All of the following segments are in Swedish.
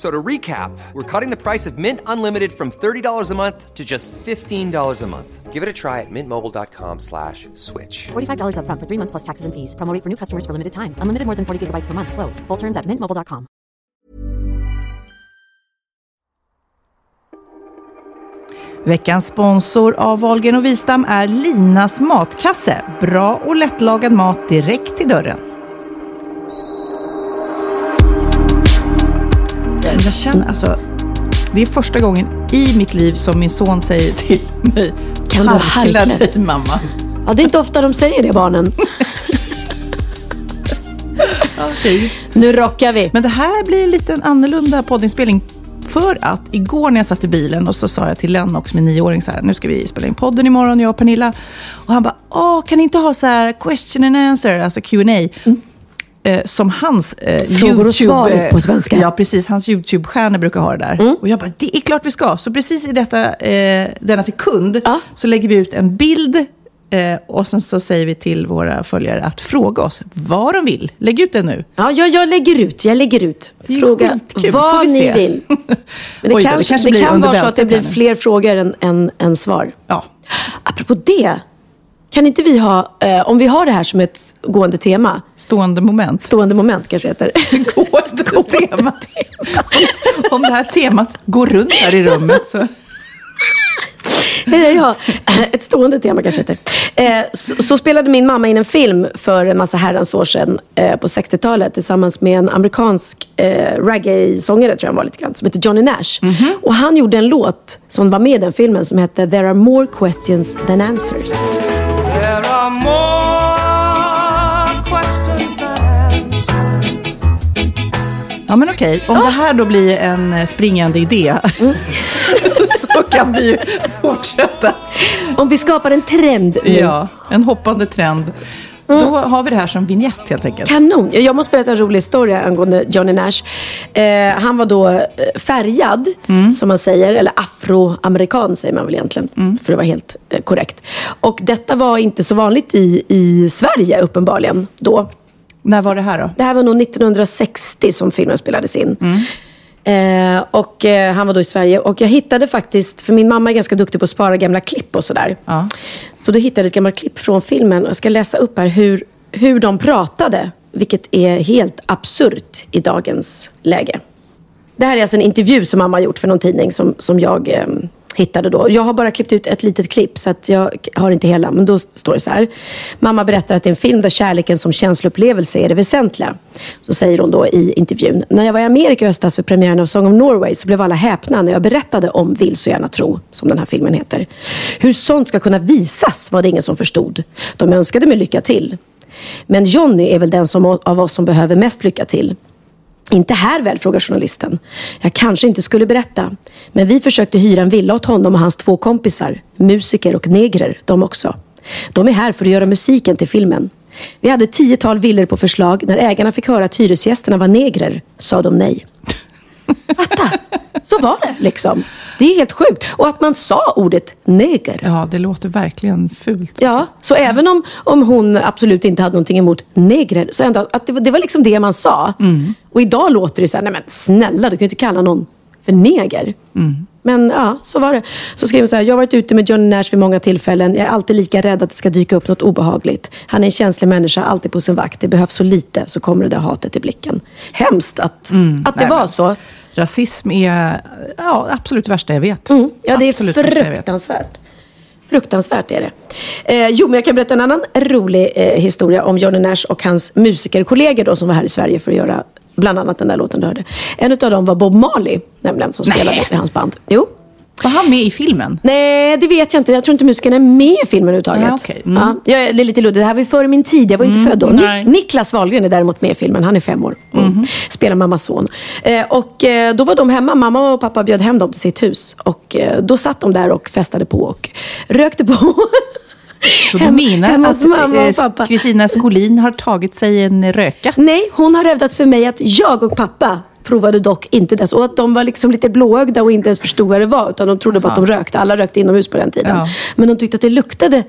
F- So to recap, we're cutting the price of Mint Unlimited from $30 a month to just $15 a month. Give it a try at mintmobile.com slash switch. $45 upfront for three months plus taxes and fees. Promo rate for new customers for limited time. Unlimited more than 40 gigabytes per month. Slows. Full terms at mintmobile.com. Veckans sponsor av Wahlgren och Wistam är Linas matkasse. Bra och lättlagad mat direkt till dörren. Jag känner alltså, det är första gången i mitt liv som min son säger till mig, Kan du harkla harkla?" dig mamma. Ja, det är inte ofta de säger det, barnen. Okej. Nu rockar vi. Men det här blir lite en annorlunda poddinspelning. För att igår när jag satt i bilen och så sa jag till Lennox, min nioåring, så här, nu ska vi spela in podden imorgon, jag och Pernilla. Och han bara, åh, kan ni inte ha så här question and answer, alltså Q&A eh, som hans eh, Frågor och svar på svenska. Ja, precis. Hans YouTube-stjärnor brukar ha det där. Och jag bara, det är klart vi ska. Så precis i detta, eh, denna sekund Ja. så lägger vi ut en bild eh, och sen så säger vi till våra följare att fråga oss vad de vill. Lägg ut den nu. Ja, jag, jag lägger ut. Jag lägger ut. Fråga skitkul. Vad vi ni se. vill. Men det, Oj då, det kanske, kanske det kan vara så att det blir fler frågor än, än, än svar. Ja. Apropå det. Kan inte vi ha, eh, om vi har det här som ett gående tema, Stående moment. stående moment kanske heter. Gående tema. Om det här temat går runt här i rummet så... Ja, ett stående tema kanske heter. Eh, så, så spelade min mamma in en film för en massa herrans år sedan eh, på 60-talet tillsammans med en amerikansk eh, reggae-sångare tror jag han var lite grann, som heter Johnny Nash. Och han gjorde en låt som var med i den filmen som hette There are more questions than answers. Ja men okej, om det här då blir en eh, springande idé så kan vi ju fortsätta. Om vi skapar en trend nu. Ja, en hoppande trend. Då har vi det här som vignett helt enkelt. Kanon! Jag måste berätta en rolig historia angående Johnny Nash. Eh, han var då eh, färgad, som man säger, eller afroamerikan säger man väl egentligen, för att vara helt eh, korrekt. Och detta var inte så vanligt i, i Sverige uppenbarligen då. När var det här då? Det här var nog 1960 som filmen spelades in. Eh, och eh, han var då i Sverige. Och jag hittade faktiskt, för min mamma är ganska duktig på att spara gamla klipp och sådär. Ja. Så då hittade jag ett gammalt klipp från filmen. Och jag ska läsa upp här hur, hur de pratade. Vilket är helt absurt i dagens läge. Det här är alltså en intervju som mamma har gjort för någon tidning som, som jag eh, hittade då. Jag har bara klippt ut ett litet klipp så att jag har inte hela. Men då står det så här. Mamma berättar att det är en film där kärleken som känsloupplevelse är det väsentliga. Så säger hon då i intervjun. När jag var i Amerika i höstas för premiären av Song of Norway så blev alla häpna när jag berättade om Vill så gärna tro, som den här filmen heter. Hur sånt ska kunna visas var det ingen som förstod. De önskade mig lycka till. Men Johnny är väl den som, av oss som behöver mest lycka till. Inte här väl, frågar journalisten. Jag kanske inte skulle berätta. Men vi försökte hyra en villa åt honom och hans två kompisar. Musiker och negrer, de också. De är här för att göra musiken till filmen. Vi hade tiotal villor på förslag. När ägarna fick höra att hyresgästerna var negrer sa de nej. Fatta! Så var det liksom. Det är helt sjukt. Och att man sa ordet neger. Ja, det låter verkligen fult. Ja, så även om, om hon absolut inte hade någonting emot negrer, så ändå att det, var- det var liksom det man sa. Och idag låter det så här, nej men snälla, du kan ju inte kalla någon för neger. Men ja, så var det. Så skrev hon så här, jag har varit ute med Johnny Nash vid många tillfällen. Jag är alltid lika rädd att det ska dyka upp något obehagligt. Han är en känslig människa, alltid på sin vakt. Det behövs så lite så kommer det där hatet i blicken. Hemskt att, att det nej, var men- så. Rasism är ja, absolut värsta jag vet. Mm. Ja, det är Absolut fruktansvärt. Fruktansvärt är det. Eh, jo, men jag kan berätta en annan rolig eh, historia om Johnny Nash och hans musikerkollegor då, som var här i Sverige för att göra bland annat den där låten du hörde. En av dem var Bob Marley, nämligen, som Nej. spelade i hans band. Jo. Var han med i filmen? Nej, det vet jag inte. Jag tror inte musikerna är med i filmen överhuvudtaget. Ja, okej. Mm. Ja, det är lite luddigt. Det här var ju före min tid. Jag var ju inte född då. Nik- Niklas Wahlgren är däremot med i filmen. Han är fem år. Mm. Spelar mammas son. Eh, och eh, då var de hemma. Mamma och pappa bjöd hem dem till sitt hus. Och eh, då satt de där och festade på och rökte på. Så du menar hemma hos att mamma och eh, pappa. Kristina Skolin har tagit sig en röka? Nej, hon har hävdat för mig att jag och pappa provade dock inte dess. Och att de var liksom lite blåögda och inte ens förstod vad det var. Utan de trodde bara att de rökte. Alla rökte inomhus på den tiden. Ja. Men de tyckte att det luktade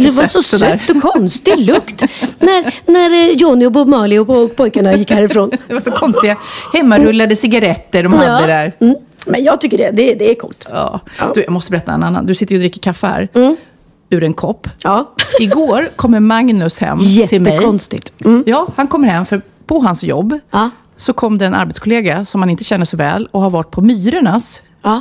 Lite det var så sött och konstig lukt. när, när eh, Johnny och Bob Marley och po- pojkarna gick härifrån. Det var så konstiga hemmarullade cigaretter de hade där. Mm. Men jag tycker det, det, det är coolt. Ja. Du, jag måste berätta en annan. Du sitter ju och dricker kaffe här. Ur en kopp. Ja. Igår kommer Magnus hem till mig. Jättekonstigt. Mm. Ja, han kommer hem för på hans jobb Ja. så kom det en arbetskollega som han inte känner så väl och har varit på Myrornas Ja.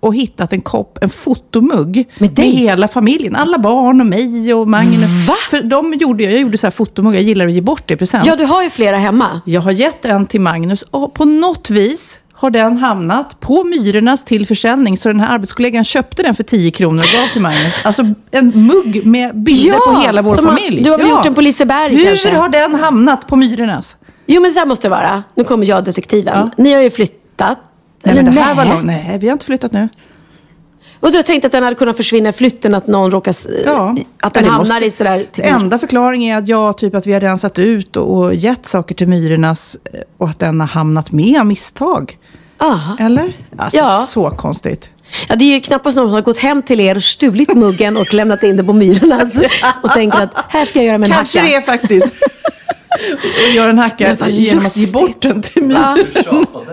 Och hittat en kopp, en fotomugg Med med, hela familjen. Alla barn och mig och Magnus. Va? För de gjorde, jag gjorde så här fotomuggar, jag gillar att ge bort det i present. ja, du har ju flera hemma. Jag har gett en till Magnus och på något vis har den hamnat på Myrornas till försäljning. Så den här arbetskollegan köpte den för 10 kronor och gav till Magnus. Alltså en mugg med bilder Ja, på hela vår familj. du har väl gjort den på Liseberg Hur kanske? har den hamnat på Myrornas? Jo, men så här måste det vara. Nu kommer jag, detektiven. Ja. Ni har ju flyttat. Eller det här nej? var långt. Nej, vi har inte flyttat nu. Och du har tänkt att den hade kunnat försvinna i flytten, att någon råkar... Ja. Att den det hamnar måste- i sådär... Enda förklaringen är att jag, typ att vi har rensat ut och, och gett saker till Myrornas eh, och att den har hamnat med av misstag. Aha. Eller? Alltså, Ja. så konstigt. Ja, det är ju knappast någon som har gått hem till er stulit muggen och lämnat in den på Myrornas och tänker att här ska jag göra med en Kanske hacka. det är faktiskt. och göra en hacka genom att ge bort den till Ja. Myrorna. Ja,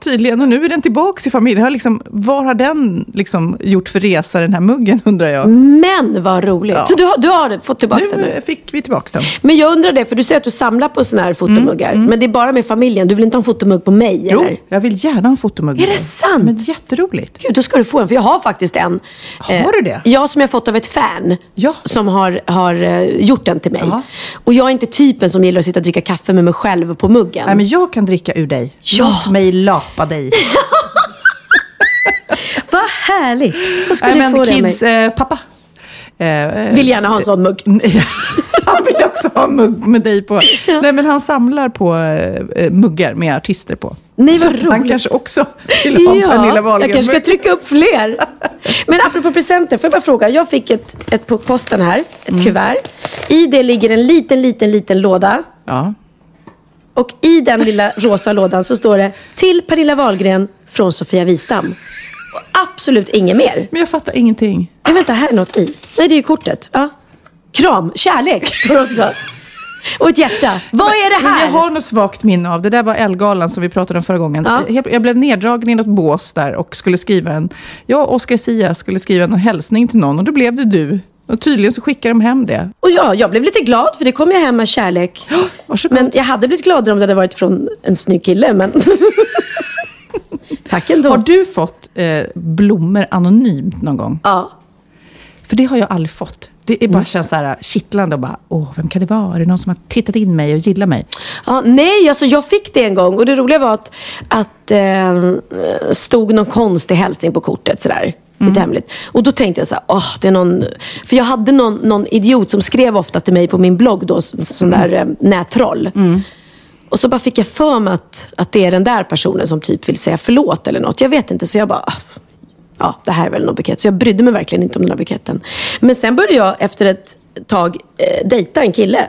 tydligen. Och nu är den tillbaka till familjen. Har Liksom, vad har den liksom gjort för resa, den här muggen, undrar jag. Men vad roligt. Ja. Så du har, du har fått tillbaka den Nu nu? fick vi tillbaka den. Men jag undrar det, för du säger att du samlar på sådana här fotomuggar. Men det är bara med familjen. Du vill inte ha en fotomugg på mig? Mm, Jo, eller? jag vill gärna ha en fotomugg. Är det sant? Men jätteroligt. Gud, då ska du få en. För jag har faktiskt en. Har Eh, du det? Ja, som jag fått av ett fan. Ja. Som har, har eh, gjort den till mig. Ja. Och jag är inte typen som gillar att sitta och dricka kaffe med mig själv på muggen. Nej, men jag kan dricka ur dig. Ja. Låt mig lapa dig. Vad härligt! Då ska Nej, du men få det kids mig. eh, pappa. Eh, Vill gärna ha en sån mugg. han vill också ha en mugg med dig på. Nej, men han samlar på eh, muggar med artister på. Nej, vad Så han roligt. kanske också vill ha en Pernilla Wahlgren. jag kanske ska trycka upp fler. Men apropå presenter, får jag bara fråga. Jag fick ett, ett på posten här, ett Mm. kuvert. I det ligger en liten, liten, liten låda. Ja. Och i den lilla rosa lådan så står det Till Pernilla Wahlgren från Sofia Wistam. Och absolut inget mer. Men jag fattar ingenting. Men vänta, här är något i. Nej, det är ju kortet. Ja. Kram, kärlek står det också. Och ett hjärta. Vad är det Men här? jag har något svagt minne av, det där var Elgalan som vi pratade om förra gången. Ja. Jag, jag blev neddragen i något bås där och skulle skriva en, jag och Oscar Sia skulle skriva en hälsning till någon och då blev det du. Och tydligen så skickade de hem det. Och ja, jag blev lite glad för det kom jag hem med kärlek. Varsågod. Men jag hade blivit gladare om det hade varit från en snygg kille. Men... Tack ändå. Har du fått eh, blommor anonymt någon gång? Ja. För det har jag aldrig fått. Det är bara känns så här kittlande och bara, åh, vem kan det vara? Är det någon som har tittat in mig och gillar mig? Ja, nej, alltså jag fick det en gång och det roliga var att, att eh, stod någon konstig hälsning på kortet sådär. Lite hemligt. Och då tänkte jag så här, åh, det är någon... För jag hade någon, någon idiot som skrev ofta till mig på min blogg då, så- sån där eh, nättroll. Och så bara fick jag för mig att, att det är den där personen som typ vill säga förlåt eller något. Jag vet inte, så jag bara, ah, ja, det här är väl någon bukett. Så jag brydde mig verkligen inte om den här buketten. Men sen började jag efter ett tag eh, dejta en kille.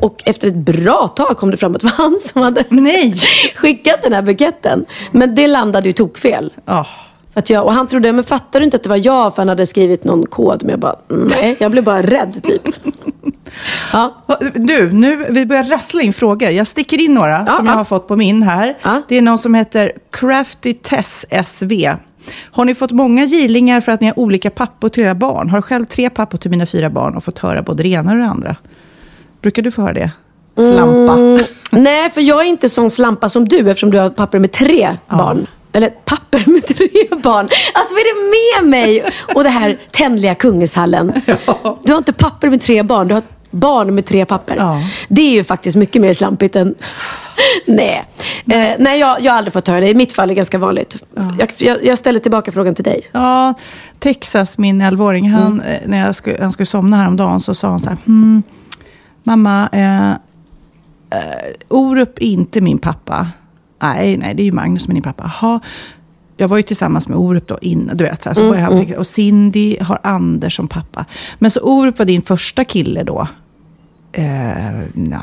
Och efter ett bra tag kom det fram att det var han som hade skickat den här buketten. Men det landade ju tokfel. Oh. För jag, och han trodde, men fattar du inte att det var jag? För han hade skrivit någon kod. Men jag bara, nej, jag blev bara rädd typ. Ja, Du, nu, vi börjar rassla in frågor. Jag sticker in några Ja, som ja. jag har fått på min här. Det är någon som heter Crafty Tess SV. Har ni fått många girlingar för att ni har olika pappor till era barn? Har själv tre pappor till mina fyra barn och fått höra både det ena och det andra. Brukar du få höra det? Slampa. Mm, nej, för jag är inte sån slampa som du eftersom du har papper med tre barn. Eller papper med tre barn. Alltså vad är det med mig och det här tändliga kungeshallen? Du har inte papper med tre barn, du har barn med tre papper. Ja. Det är ju faktiskt mycket mer slampigt än... nej. Eh, nej, jag, jag har aldrig fått höra det. I mitt fall är det ganska vanligt. Jag, jag, jag ställer tillbaka frågan till dig. Ja, Texas, min 11-åring, han, eh, när jag skulle, han skulle somna häromdagen så sa han så här. Hmm, mamma, eh, eh, Orup är inte min pappa. Nej, nej, det är ju Magnus är din pappa. Jaha. Jag var ju tillsammans med Orup då innan, du vet. Så, här, så började han tänka, och Cindy har Anders som pappa. Men så Orup var din första kille då? Eh, nej,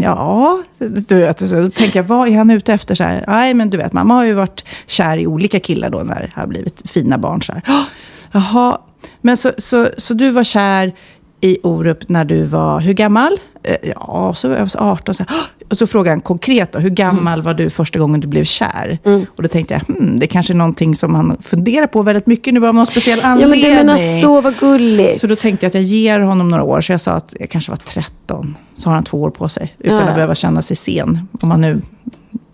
ja, du vet, så då tänker jag, vad är han ute efter? Så här, nej, men du vet, mamma har ju varit kär i olika killar då när det har blivit fina barn. Så här. "Åh, Jaha, men så, så, så du var kär i Orup när du var, hur gammal? Eh, ja, så var jag 18. Så och så frågade han konkret då, hur gammal var du första gången du blev kär? Och då tänkte jag, hmm, det kanske är någonting som han funderar på väldigt mycket nu av någon speciell Ja, anledning. men du menar så, vad gulligt. Så då tänkte jag att jag ger honom några år. Så jag sa att jag kanske var 13. Så har han två år på sig. Utan Ja. att behöva känna sig sen. Om man nu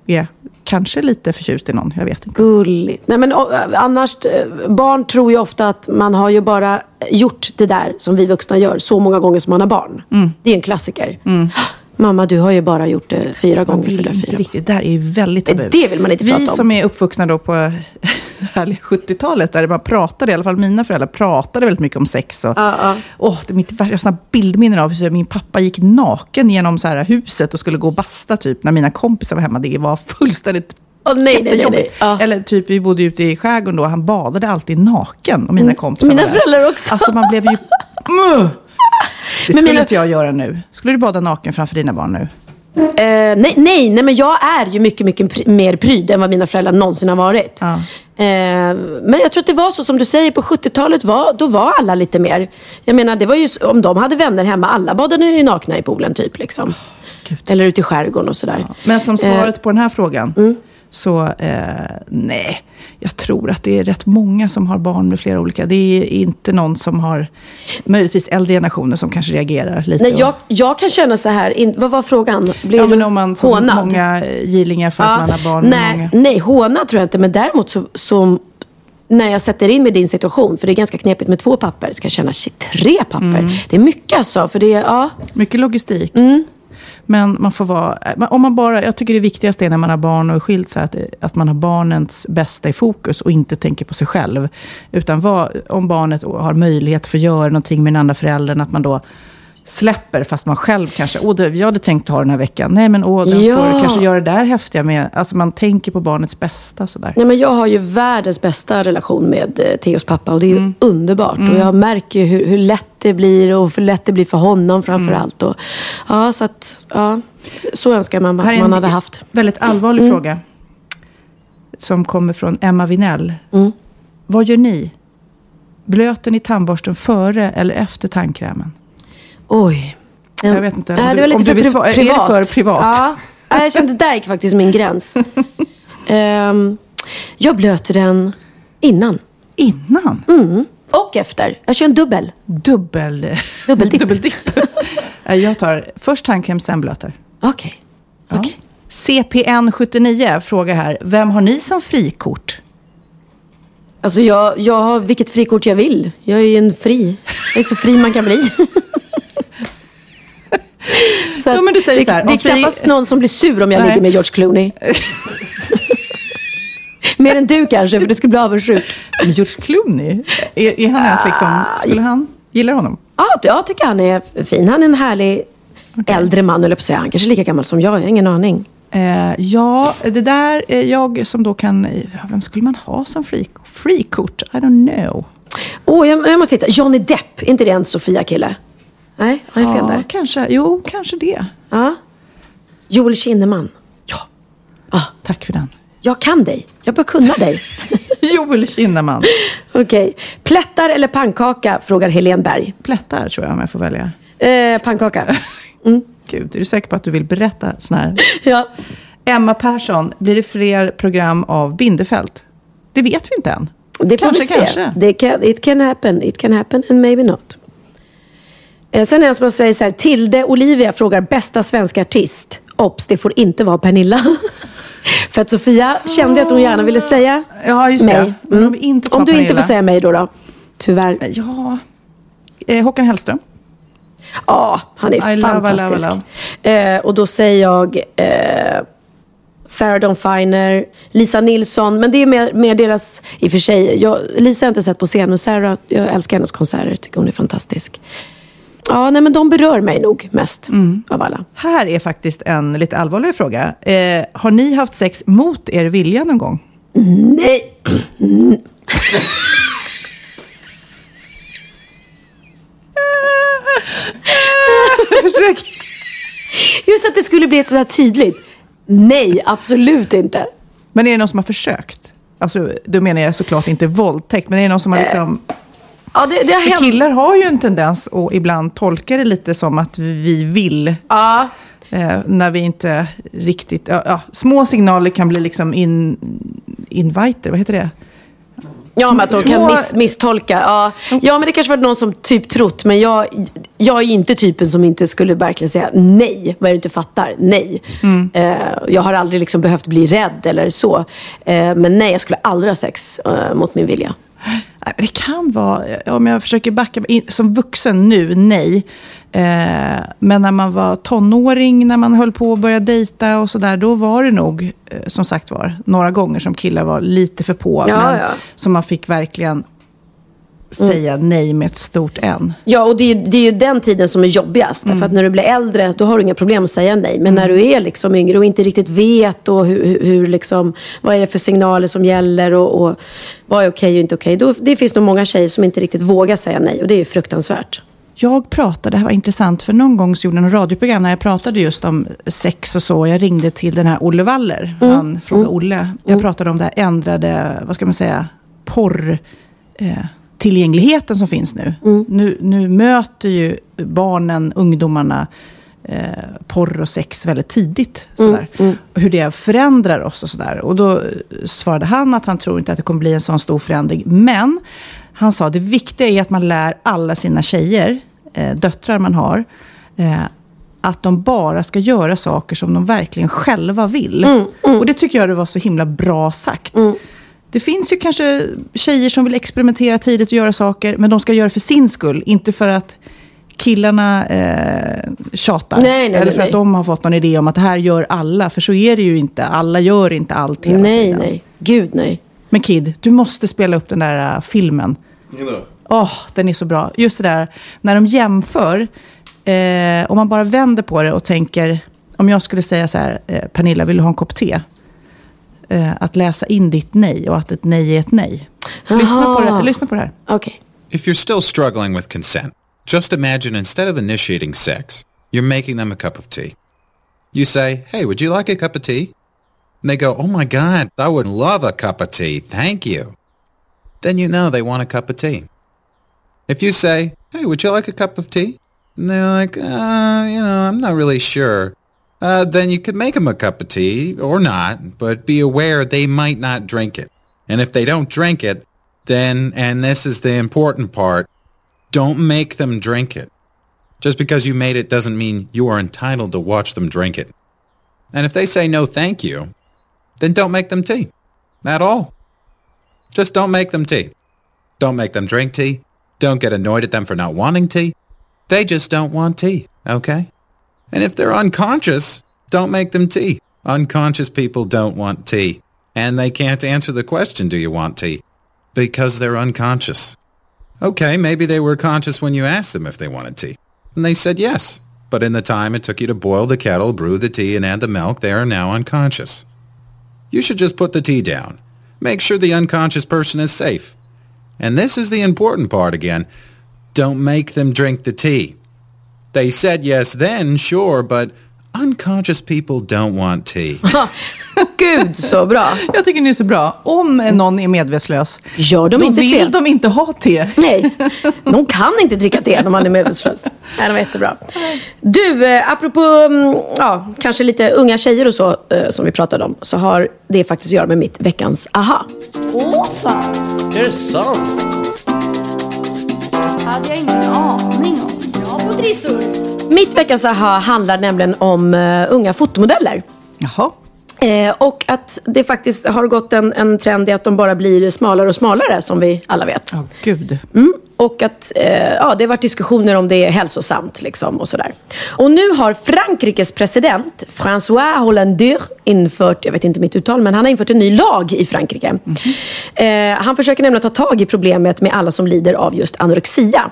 är kanske lite förtjust i någon. Jag vet inte. Gulligt. Nej, men, och, annars, eh, barn tror ju ofta att man har ju bara gjort det där som vi vuxna gör så många gånger som man har barn. Mm. Det är en klassiker. Mamma, du har ju bara gjort det fyra gånger. vill Fyra, riktigt. Det här är ju väldigt tabu. det vill man inte Vi prata om. som är uppvuxna då på härliga 70-talet, där man pratade, i alla fall mina föräldrar pratade väldigt mycket om sex. Och, Ja, ja. Åh, det är mitt, jag har såna bildminnen av hur min pappa gick naken genom så här huset och skulle gå och basta typ när mina kompisar var hemma. Det var fullständigt Åh, nej, nej, nej, nej. Ja. Eller typ, vi bodde ute i skärgården då, han badade alltid naken. Och mina kompisar mina föräldrar också. Alltså man blev ju... Mm. Det skulle mina- inte jag göra nu. Skulle du bada naken framför dina barn nu? Eh, nej, nej, nej, men jag är ju mycket, mycket pr- mer pryd än vad mina föräldrar någonsin har varit. Ja. Eh, men jag tror att det var så som du säger, på 70-talet var, då var alla lite mer... Jag menar, det var ju, om de hade vänner hemma, alla badade ju nakna i poolen typ. Liksom. Gud. Eller ute i skärgården och sådär. Men som svaret på den här frågan, Mm. Så eh, nej, jag tror att det är rätt många som har barn med flera olika. Det är inte någon som har, möjligtvis äldre generationer som kanske reagerar lite. Nej, jag, jag kan känna så här, in, vad var frågan? Blir ja, men om man får hånad? många gillingar för att man har barn nej, med många. nej, hånad tror jag inte. Men däremot så, så när jag sätter in mig i din situation, för det är ganska knepigt med två papper, så kan jag känna, shit, tre papper. Mm. Det är mycket alltså. För det är, ja. Mycket logistik. Mm. Men man får vara, eh, om man bara, jag tycker det viktigaste är när man har barn och är skild, så att, eh, att man har barnens bästa i fokus och inte tänker på sig själv. Utan vad, om barnet har möjlighet för att göra någonting med den andra föräldern, att man då släpper fast man själv kanske, åh, det, jag hade tänkt ha den här veckan. Nej, men åh, den Ja. får kanske göra det där häftiga med, alltså man tänker på barnets bästa sådär. Nej, men jag har ju världens bästa relation med eh, Theos pappa och det är ju Mm. underbart. Och jag märker ju hur, hur lätt det blir och hur lätt det blir för honom framför Mm. allt. Och, ja, så att, ja, så önskar man att man en hade haft. väldigt allvarlig Mm. fråga. Som kommer från Emma Vinell. Vad gör ni? Blöter ni tandborsten före eller efter tandkrämen? Oj. Jag vet inte, om du- det var lite om för du vill priva- sva- är det för privat? Ja. Nej, jag kände där gick faktiskt min gräns. Ehm, jag blöter den innan. Innan? Mm. Och efter. Jag kör en dubbel. Dubbel... Dubbeldipp. Dubbeldipp. Jag tar först tandkräm, sen blöter. Okej. Ja. Okej. CPN79 frågar här, vem har ni som frikort? Alltså jag, jag har vilket frikort jag vill. Jag är ju en fri. Jag är så fri man kan bli. så Ja, men du säger det, så här, det är knappast någon som blir sur om jag Nej. ligger med George Clooney. Mer än du kanske, för du skulle bli avundsjuk. Men George Clooney? Är, är han ens liksom... Skulle han... Gillar honom? Ja, jag tycker han är fin. Han är en härlig äldre man, eller på att säga. Han kanske är lika gammal som jag, jag har ingen aning. Eh, ja, det där är jag som då kan... ja, Vem skulle man ha som frikort? I don't know. Åh, jag, jag måste titta. Johnny Depp, är inte det en Sofia-kille? Nej, har jag fel ja, där? kanske. Jo, kanske det. Ja. Joel Kinnaman. Ja, Ah, tack för den. jag kan dig. Jag bör kunna dig. Joel Kinnaman. Okej. Plättar eller pannkaka? Frågar Helene Berg. Plättar tror jag om jag får välja. Eh, pannkaka. Gud, är du säker på att du vill berätta sån här? ja. Emma Persson, blir det fler program av Bindefält? Det vet vi inte än. Det får kanske, vi se. kanske. Can, it can happen. It can happen and maybe not. Eh, sen är det som säger så här. Tilde Olivia frågar bästa svenska artist. Ops, det får inte vara Pernilla. För att Sofia kände att hon gärna ville säga Ja, just mig. det. Vi inte Om du inte Pernilla. får säga mig då, då. Tyvärr. Ja. Eh, Håkan Hellström. Ja, han är I love, I love, I fantastisk. love. Eh, och då säger jag eh, Sarah Dawn Finer, Lisa Nilsson. Men det är mer, mer deras, i och för sig. Jag, Lisa har jag inte sett på scen, men Sarah, jag älskar hennes konserter. Tycker hon är fantastisk. Ja, nej men de berör mig nog mest Mm. av alla. Här är faktiskt en lite allvarlig fråga. Eh, har ni haft sex mot er vilja någon gång? Nej! Försök. Just att det skulle bli ett sådär tydligt. Nej, absolut inte. Men är det någon som har försökt? Alltså, då menar jag såklart inte våldtäkt, men är det någon som har liksom... Ja, det, det har hänt. killar har ju en tendens att ibland tolka det lite som att vi vill. Ja, Eh, när vi inte riktigt... Ja, ja, små signaler kan bli liksom in, inviter, vad heter det? Ja, men att de kan miss, misstolka. Ja. ja, men det kanske var någon som typ trott. Men jag, jag är inte typen som inte skulle verkligen säga nej. Vad är det du fattar? Nej. Eh, jag har aldrig liksom behövt bli rädd eller så. Eh, men nej, jag skulle aldrig ha sex eh, mot min vilja. Nej, Det kan vara, om jag försöker backa, som vuxen nu, nej. Eh, men när man var tonåring, när man höll på att börja dejta och sådär, då var det nog, eh, som sagt var, några gånger som killar var lite för på. Ja, men ja. som man fick verkligen säga nej med ett stort N. Ja, och det är, ju- det är ju den tiden som är jobbigast. Därför att när du blir äldre, då har du inga problem att säga nej. Men när du är liksom yngre och inte riktigt vet och hur, hur, liksom, vad är det för signaler som gäller och, och vad är okej och inte okej. Då, det finns nog många tjejer som inte riktigt vågar säga nej och det är ju fruktansvärt. Jag pratade, det här var intressant, för någon gång så gjorde jag en radioprogram när jag pratade just om sex och så. Jag ringde till den här Olle Waller, han frågade Olle. Jag pratade om det här ändrade, vad ska man säga, porr... Eh, tillgängligheten som finns nu. nu. Nu möter ju barnen, ungdomarna, eh, porr och sex väldigt tidigt. Sådär. Och hur det förändrar oss och sådär. Och då svarade han att han tror inte att det kommer bli en sån stor förändring. Men han sa det viktiga är att man lär alla sina tjejer, eh, döttrar man har, eh, att de bara ska göra saker som de verkligen själva vill. Och det tycker jag det var så himla bra sagt. Det finns ju kanske tjejer som vill experimentera tidigt och göra saker, men de ska göra det för sin skull, inte för att killarna eh, tjatar. Nej, nej, eller nej, för att nej. de har fått någon idé om att det här gör alla. För så är det ju inte. Alla gör inte allt hela nej, tiden. nej. Gud nej. Men Kid, du måste spela upp den där uh, filmen. Åh, den är så bra. Just det där, när de jämför, eh, om man bara vänder på det och tänker, om jag skulle säga så här, eh, Pernilla, vill du ha en kopp te? Eh, att läsa in ditt nej och att ett nej är ett nej. Lyssna på, det, Aha. lyssna på det här. Okej. If you're still struggling with consent, just imagine instead of initiating sex, you're making them a cup of tea. You say, Hey, would you like a cup of tea? And they go, Oh my God, I would love a cup of tea. Thank you. Then you know they want a cup of tea. If you say, Hey, would you like a cup of tea? And they're like, uh, you know, I'm not really sure. Uh, then you could make them a cup of tea or not, but be aware they might not drink it. And if they don't drink it, then, and this is the important part, don't make them drink it. Just because you made it doesn't mean you are entitled to watch them drink it. And if they say no thank you, then don't make them tea. At all. Just don't make them tea. Don't make them drink tea. Don't get annoyed at them for not wanting tea. They just don't want tea, okay? And if they're unconscious, don't make them tea. Unconscious people don't want tea. And they can't answer the question, do you want tea? Because they're unconscious. Okay, maybe they were conscious when you asked them if they wanted tea. And they said yes. But in the time it took you to boil the kettle, brew the tea, and add the milk, they are now unconscious. You should just put the tea down. Make sure the unconscious person is safe. And this is the important part again. Don't make them drink the tea. They said yes then, sure, but unconscious people don't want tea. Gud så bra. Jag tycker ni är så bra. Om någon är medvetslös, Gör de då inte vill te? de inte ha te. Nej, de kan inte dricka te när man är medvetslös. Nej, de var jättebra. Du, eh, apropå mm, ja, kanske lite unga tjejer och så, eh, som vi pratade om, så har det faktiskt att göra med mitt veckans aha. Åh fan! Är det sant? hade jag ingen aning trissor! Mitt veckans aha handlar nämligen om eh, unga fotomodeller. Jaha. Eh, och att det faktiskt har gått en, en trend i att de bara blir smalare och smalare, som vi alla vet. Ja, gud. Mm. Och att eh, ja, det har varit diskussioner om det är hälsosamt. Liksom, och, sådär. och nu har Frankrikes president François Hollande infört, jag vet inte mitt uttal, men han har infört en ny lag i Frankrike. Eh, han försöker nämligen ta tag i problemet med alla som lider av just anorexia.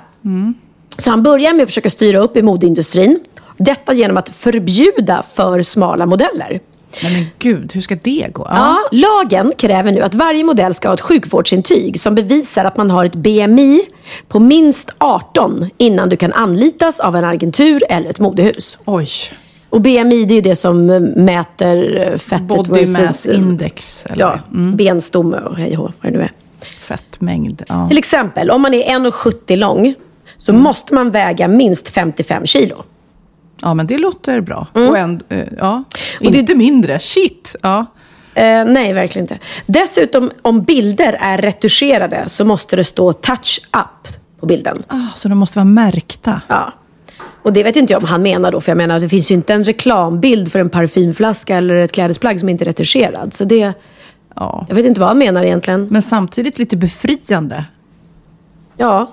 Så han börjar med att försöka styra upp i modeindustrin. Detta genom att förbjuda för smala modeller. Nej, men gud, hur ska det gå? Ja, lagen kräver nu att varje modell ska ha ett sjukvårdsintyg som bevisar att man har ett BMI på minst 18 innan du kan anlitas av en agentur eller ett modehus. Oj. Och BMI det är det som eh, mäter eh, fettet Body versus mass eh, index. Eller? ja, benstomme och hej vad det nu är. Fettmängd. Ja. Till exempel, om man är 1,70 lång så måste man väga minst 55 kilo. ja, men det låter bra. Och en, eh, ja. Mm. Och det- Inte mindre. Shit. Ja. Eh, nej, verkligen inte. Dessutom, om bilder är retuscherade så måste det stå touch up på bilden. Ah, så de måste vara märkta. Ja. Och det vet inte jag om han menar då, för jag menar det finns ju inte en reklambild för en parfymflaska eller ett klädesplagg som inte är retuscherad. Så det, Ja. jag vet inte vad han menar egentligen. Men samtidigt lite befriande. Ja.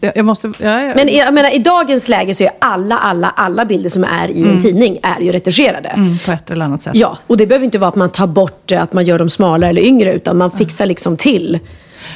Jag, måste... Ja, ja. Men jag menar, i dagens läge så är alla, alla, alla bilder som är i en tidning är ju retuscherade. Mm, på ett eller annat sätt. Ja, och det behöver inte vara att man tar bort att man gör dem smalare eller yngre, utan man fixar liksom till.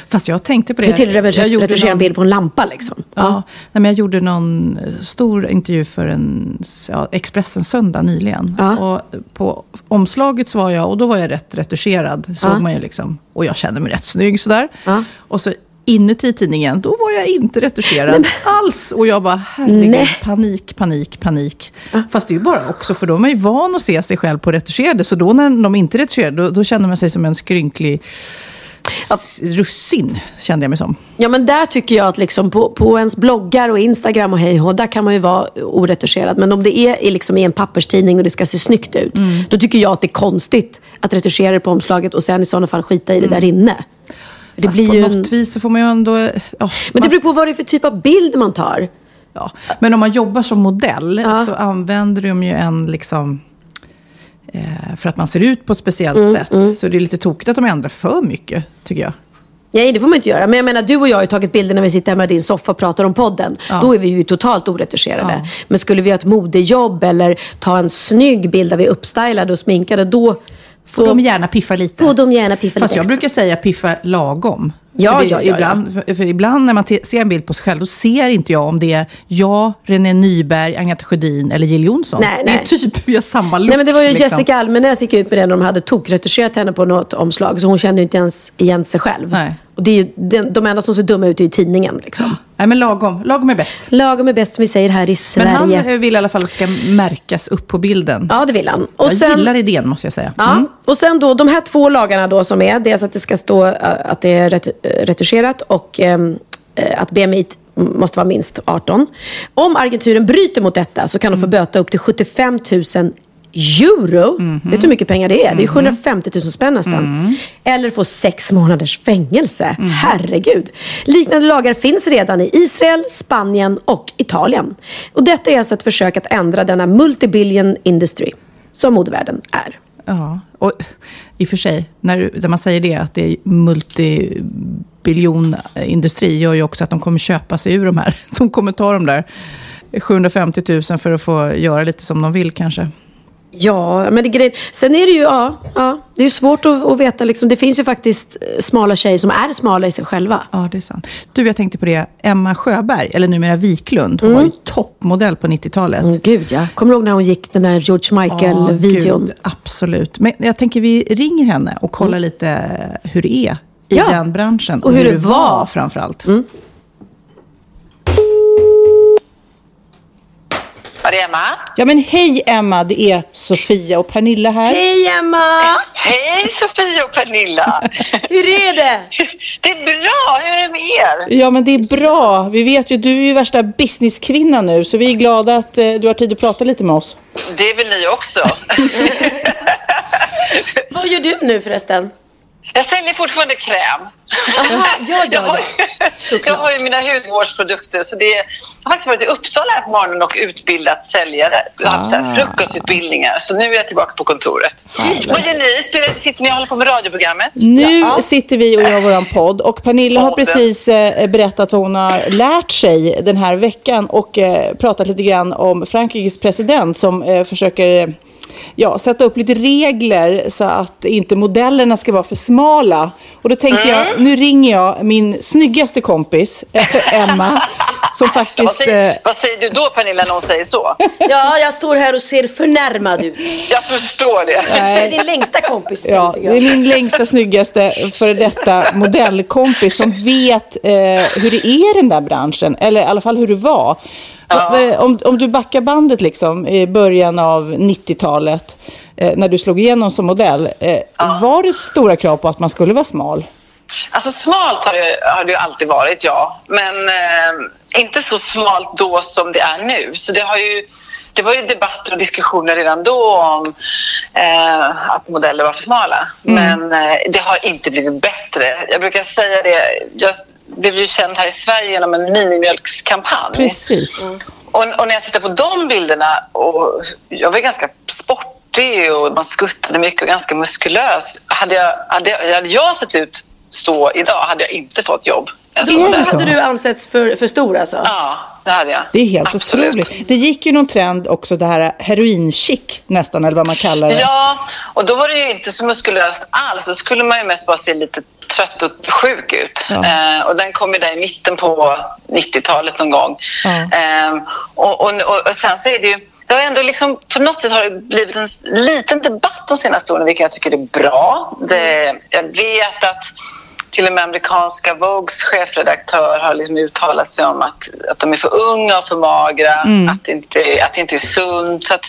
Fast jag tänkte på det. Du till och med retuschera en bild på en lampa liksom. Ja. Nej, men jag gjorde någon stor intervju för en ja, Expressen söndag nyligen. Ja. Och på omslaget så var jag, och då var jag rätt retuscherad. Såg Ja. man ju liksom. Och jag kände mig rätt snygg sådär. Ja. Och så inuti tidningen, då var jag inte retuscherad alls. Och jag bara, herregud, Nej. panik, panik, panik. Fast det är ju bara också för de är ju van att se sig själv på retuscherade. Så då när de inte är retuscherade, då, då känner man sig som en skrynklig s- russin, kände jag mig som. Ja men där tycker jag att liksom på, på ens bloggar och Instagram och hej och där kan man ju vara oretuscherad. Men om det är i, liksom i en papperstidning och det ska se snyggt ut. Då tycker jag att det är konstigt att retuschera det på omslaget och sen i sådana fall skita i det där inne. Det Fast blir på ju något en... vis så får man ju ändå... Ja, Men man det beror på vad det är för typ av bild man tar. Ja. Men om man jobbar som modell Ja. så använder de ju en liksom... Eh, för att man ser ut på ett speciellt Mm, sätt. Så det är lite tokigt att de ändrar för mycket, tycker jag. Nej, det får man inte göra. Men jag menar, du och jag har ju tagit bilder när vi sitter hemma i din soffa och pratar om podden. Ja. Då är vi ju totalt oretuscherade. Ja. Men skulle vi göra ett modejobb eller ta en snygg bild där vi är uppstylade och sminkade, då Får de gärna piffa lite. får de gärna piffa Fast lite jag extra. brukar säga piffa lagom. Ja, ja, ibland, För, för ibland när man ser en bild på sig själv, då ser inte jag om det är jag, René Nyberg, Agneta Sjödin eller Jill Johnson. Nej, det är nej. typ, vi har samma look. Nej men det var ju liksom. Jessica Almenäs gick ut med det när de hade tokretuscherat henne på något omslag. Så hon kände inte ens igen sig själv. Nej. Och det är ju, de, de enda som ser dumma ut är ju tidningen. Liksom. Nej, men lagom. Lagom är bäst. Lagom är bäst som vi säger här i Men Sverige. han eh, vill i alla fall att det ska märkas upp på bilden. Ja, det vill han. Och jag sen, gillar idén, måste jag säga. Ja, Mm. och sen då de här två lagarna då som är, dels att det ska stå eh, att det är ret- eh, retuscherat och ehm, eh, att BMI måste vara minst 18. Om agenturen bryter mot detta så kan de få böta upp till 75 000 euro. Vet du hur mycket pengar det är? Det är 750 000 spänn nästan. Eller få sex månaders fängelse. Herregud. Liknande lagar finns redan i Israel, Spanien och Italien. Och detta är alltså ett försök att ändra denna multibillion industry som modevärlden är. Ja, och i och för sig, när, när man säger det, att det är multibiljonindustri, gör ju också att de kommer köpa sig ur de här. De kommer ta de där 750 000 för att få göra lite som de vill kanske. Ja, men det grej... Sen är det ju, ja, ja det är svårt att, att veta. Liksom. Det finns ju faktiskt eh, smala tjejer som är smala i sig själva. Ja, det är sant. Du, jag tänkte på det. Emma Sjöberg, eller numera Wiklund, hon var ju toppmodell på 90-talet. Mm, gud ja. Kommer du ihåg när hon gick den där George Michael-videon? gud, absolut. Men jag tänker vi ringer henne och kollar lite hur det är i Ja. den branschen. Och hur det var. framförallt. Var det Emma? Ja men hej Emma, det är Sofia och Pernilla här. Hej Emma! Hej Sofia och Pernilla! Hur är det? det är bra, hur är det med er? Ja men det är bra. Vi vet ju, du är ju värsta businesskvinna nu, så vi är glada att eh, du har tid att prata lite med oss. Det är väl ni också? Vad gör du nu förresten? Jag säljer fortfarande kräm. Aha, ja, jag, har, ja, ju- jag har ju mina hudvårdsprodukter. Så det, jag har faktiskt varit i Uppsala här på morgonen och utbildat säljare. Jag har haft så här frukostutbildningar. Så nu är jag tillbaka på kontoret. Vad gör ni? Spelar, sitter ni och håller på med radioprogrammet? Nu sitter vi och gör våran podd och Pernilla har precis eh, berättat vad hon har lärt sig den här veckan och eh, pratat lite grann om Frankrikes president som eh, försöker ja, sätta upp lite regler så att inte modellerna ska vara för smala. Och då tänkte Mm. jag, nu ringer jag min snyggaste kompis, Emma, som Vad faktiskt... säger, eh, vad säger du då Pernilla när hon säger så? Ja, jag står här och ser förnärmad ut. Jag förstår det. Säg din längsta kompis. Ja, det är min längsta, snyggaste före detta modellkompis som vet eh, hur det är i den där branschen. Eller i alla fall hur det var. Om, om du backar bandet liksom, i början av 90-talet, eh, när du slog igenom som modell. Eh, Var det stora krav på att man skulle vara smal? Alltså smalt har det, har det ju alltid varit, ja. Men eh, inte så smalt då som det är nu. Så det, har ju, det var ju debatter och diskussioner redan då om eh, att modeller var för smala. Men eh, det har inte blivit bättre. Jag brukar säga det, jag blev ju känd här i Sverige genom en minimjölkskampanj. Precis. Och, och när jag tittar på de bilderna, och jag var ganska sportig och man skuttade mycket och ganska muskulös. Hade jag, hade jag, hade jag sett ut så idag hade jag inte fått jobb. Så. Hade du ansetts för, för stor alltså? Ja, det hade jag. Det är helt Absolut. otroligt. Det gick ju någon trend också, det här heroin-chic nästan, eller vad man kallar det. Ja, och då var det ju inte så muskulöst alls. Då skulle man ju mest bara se lite trött och sjuk ut. Ja. Eh, och den kom ju där i mitten på 90-talet någon gång. Ja. Eh, och, och, och, och sen så är det ju det har ändå liksom, på något sätt har det blivit en liten debatt de senaste åren, vilket jag tycker är bra. Det, jag vet att till och med amerikanska Vogues chefredaktör har liksom uttalat sig om att, att de är för unga och för magra, att, det inte, att det inte är sunt. Så att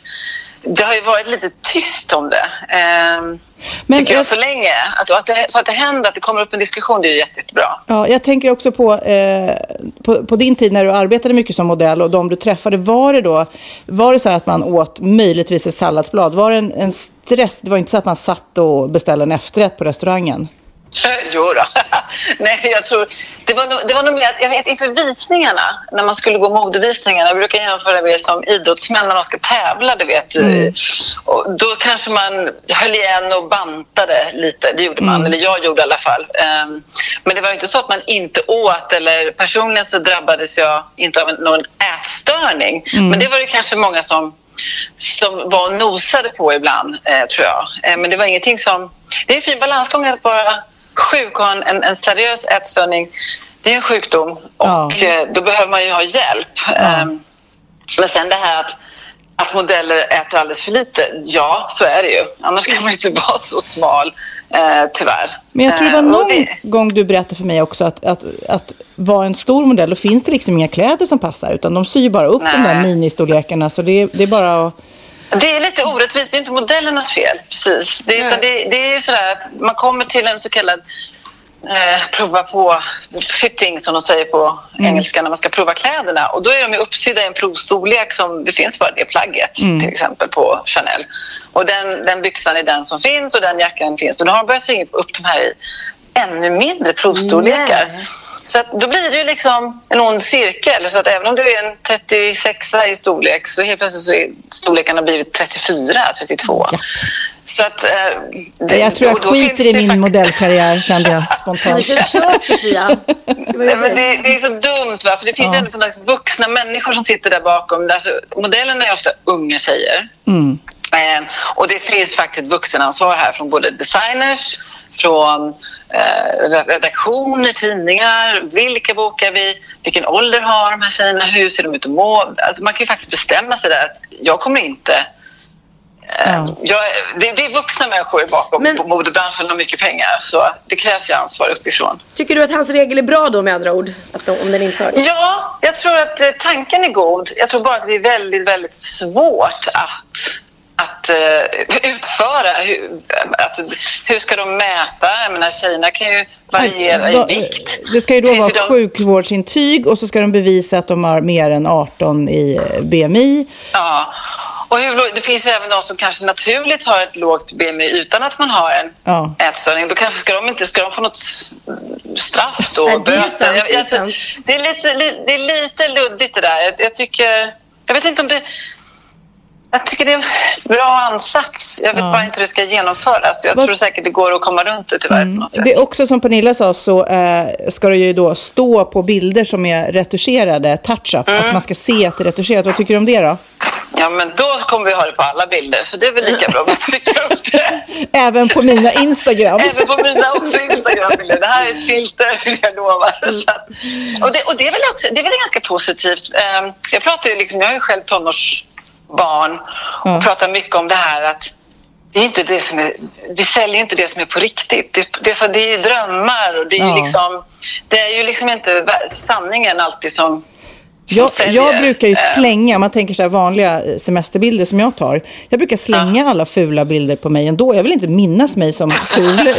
det har ju varit lite tyst om det. Ehm, Men tycker jag för länge. Att, att det, så att det händer, att det kommer upp en diskussion, det är ju jätte, jättebra. Ja, jag tänker också på, eh, på, på din tid när du arbetade mycket som modell och de du träffade. Var det då var det så att man åt möjligtvis ett salladsblad? Var det en, en stress? Det var inte så att man satt och beställde en efterrätt på restaurangen? Jo då. Nej, jag tror... Det var, nog, det var nog mer jag vet inför visningarna, när man skulle gå modevisningarna, jag brukar jämföra med som idrottsmän när de ska tävla, du vet. Och då kanske man höll igen och bantade lite, det gjorde man, eller jag gjorde i alla fall. Ehm, Men det var inte så att man inte åt, eller personligen så drabbades jag inte av någon ätstörning. Men det var det kanske många som som var nosade på ibland, eh, tror jag. Eh, men det var ingenting som... Det är en fin balansgång att vara sjuk och ha en, en, seriös ätstörning. Det är en sjukdom och Ja. eh, då behöver man ju ha hjälp. Eh, men sen det här att, att modeller äter alldeles för lite. Ja, så är det ju. Annars kan man ju inte vara så smal, eh, tyvärr. Men jag tror det var Eh, och någon det- gång du berättade för mig också att, att, att vara en stor modell, då finns det liksom inga kläder som passar. Utan de syr bara upp de där Nej. ministorlekarna. Så det, det är bara att... Det är lite orättvist, det är inte modellernas fel. Precis. Det, är- utan det, det är sådär att man kommer till en så kallad eh, prova på fitting som de säger på engelska när man ska prova kläderna. Och då är de ju uppsydda i en provstorlek som det finns bara det plagget till exempel på Chanel. Och den, den byxan är den som finns och den jackan finns. Och då har de börjat sy upp de här i ännu mindre provstorlekar. Nej. Så att då blir det ju liksom en ond cirkel. Så att även om du är en 36 i storlek så helt plötsligt så är storlekarna blivit 34, 32. Ja. Så att... Eh, det, Jag tror jag och då finns skiter det i min modellkarriär, kände jag spontant. Sofia. Nej, men det, det är så dumt, va? för det finns ju ändå vuxna människor som sitter där bakom. Alltså, modellerna är ofta unga tjejer. Mm. Eh, och det finns faktiskt vuxenansvar här från både designers, från redaktioner, tidningar. Vilka bokar vi? Vilken ålder har de här tjejerna? Hur ser de ut att må? Alltså, man kan ju faktiskt bestämma sig där. Jag kommer inte... Eh, Ja. jag, det, det är vuxna människor bakom Men- på modebranschen och mycket pengar. Så det krävs ju ansvar uppifrån. Tycker du att hans regel är bra då med andra ord? Att de, om den införs? Ja, jag tror att eh, tanken är god. Jag tror bara att det är väldigt, väldigt svårt att, att eh, utföra. Hur, alltså, hur ska de mäta? Jag menar, tjejerna kan ju variera Då- i vikt. Det ska ju då Finns vara ju de- sjukvårdsintyg och så ska de bevisa att de har mer än 18 i eh, BMI. Ja. Och hur, det finns ju även de som kanske naturligt har ett lågt BMI utan att man har en Ja. ätstörning. Då kanske ska de inte ska de få något straff då? Nej, det är böter? sant, Jag- det är alltså, sant. det, är lite, li, det är lite luddigt det där. Jag, jag tycker... Jag vet inte om det... Jag tycker det är en bra ansats. Jag vet Ja. bara inte hur det ska genomföras. Jag Vad- tror säkert det går att komma runt det tyvärr. Sätt. Det är också som Pernilla sa så eh, ska det ju då stå på bilder som är retuscherade, touch-up, Mm. att man ska se att det är retuscherat. Vad tycker du om det då? Ja, men då kommer vi ha det på alla bilder, så det är väl lika bra att trycka upp det. Även på mina Instagram. Även på mina också Instagram-bilder. Det här är ett filter, jag lovar. Att, och det, och det, är väl också, det är väl ganska positivt. Ehm, Jag pratar ju liksom, jag är ju själv tonårsbarn och Ja. pratar mycket om det här att det är inte det som är, vi säljer inte det som är på riktigt. Det, det, är så- det är drömmar och det är ju Ja. liksom, det är ju liksom inte sanningen alltid som, Jag, jag brukar ju Ehm, slänga, man tänker så här vanliga eh, semesterbilder som jag tar. Jag brukar slänga alla fula bilder på mig ändå. Jag vill inte minnas mig som ful.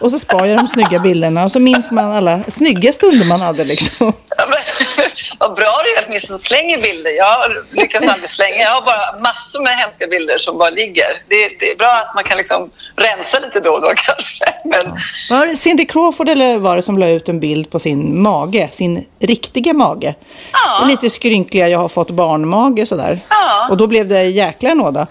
Och så sparar jag de snygga bilderna och så minns man alla snygga stunder man hade liksom. Ja, men, vad bra det är att ni som slänger bilder. Jag lyckas aldrig slänga. Jag har bara massor med hemska bilder som bara ligger. Det, det är bra att man kan liksom rensa lite då och då kanske. Men, Var det Cindy Crawford eller var det som la ut en bild på sin mage, sin riktiga mage? Ja. Lite skrynkliga, jag har fått barnmage sådär. Ja. Och då blev det jäkla nåda.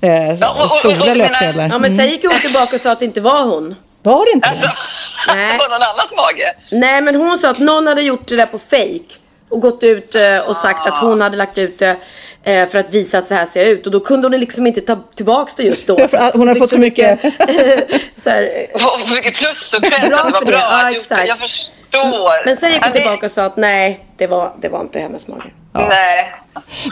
Eh, Ja, och- och- och- stora löpsedlar. Ja, men sen gick hon tillbaka och sa att det inte var hon. Var det inte alltså, det? Nej. på någon annans mage. Nej, men hon sa att någon hade gjort det där på fake och gått ut eh, och sagt att hon hade lagt ut det eh, för att visa att så här ser jag ut. Och då kunde hon liksom inte ta tillbaks det just då. Ja, att hon Fick fått så mycket- så här, Och mycket plus och cred Bra att det var för det. bra Ja, gjort. exakt. Jag förstår. men sen gick Ja, hon det- tillbaka och sa att nej, det var, det var inte hennes mage. Nej.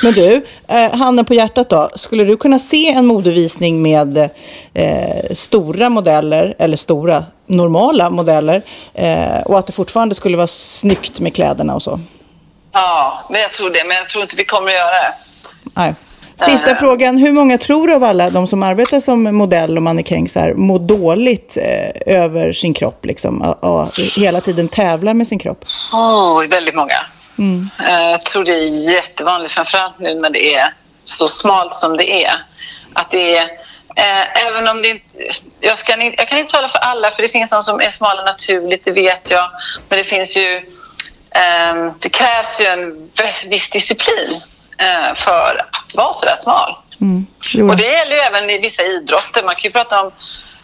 Men du, eh, handen på hjärtat då. Skulle du kunna se en modevisning med eh, stora modeller, eller stora, normala modeller, eh, och att det fortfarande skulle vara snyggt med kläderna och så? Ja, men jag tror det. Men jag tror inte vi kommer att göra det. Nej. Sista frågan. Hur många tror du av alla de som arbetar som modell och mannekäng så här, mår dåligt eh, över sin kropp? Liksom, och, och hela tiden tävlar med sin kropp? Oh, väldigt många. Eh, Jag tror det är jättevanligt, framförallt nu när det är så smalt som det är. Att det är eh, även om det inte... Jag, ska, jag kan inte tala för alla, för det finns de som är smala naturligt, det vet jag. Men det finns ju... Eh, det krävs ju en viss disciplin eh, för att vara så där smal. Jo. Och det gäller ju även i vissa idrotter. Man kan ju prata om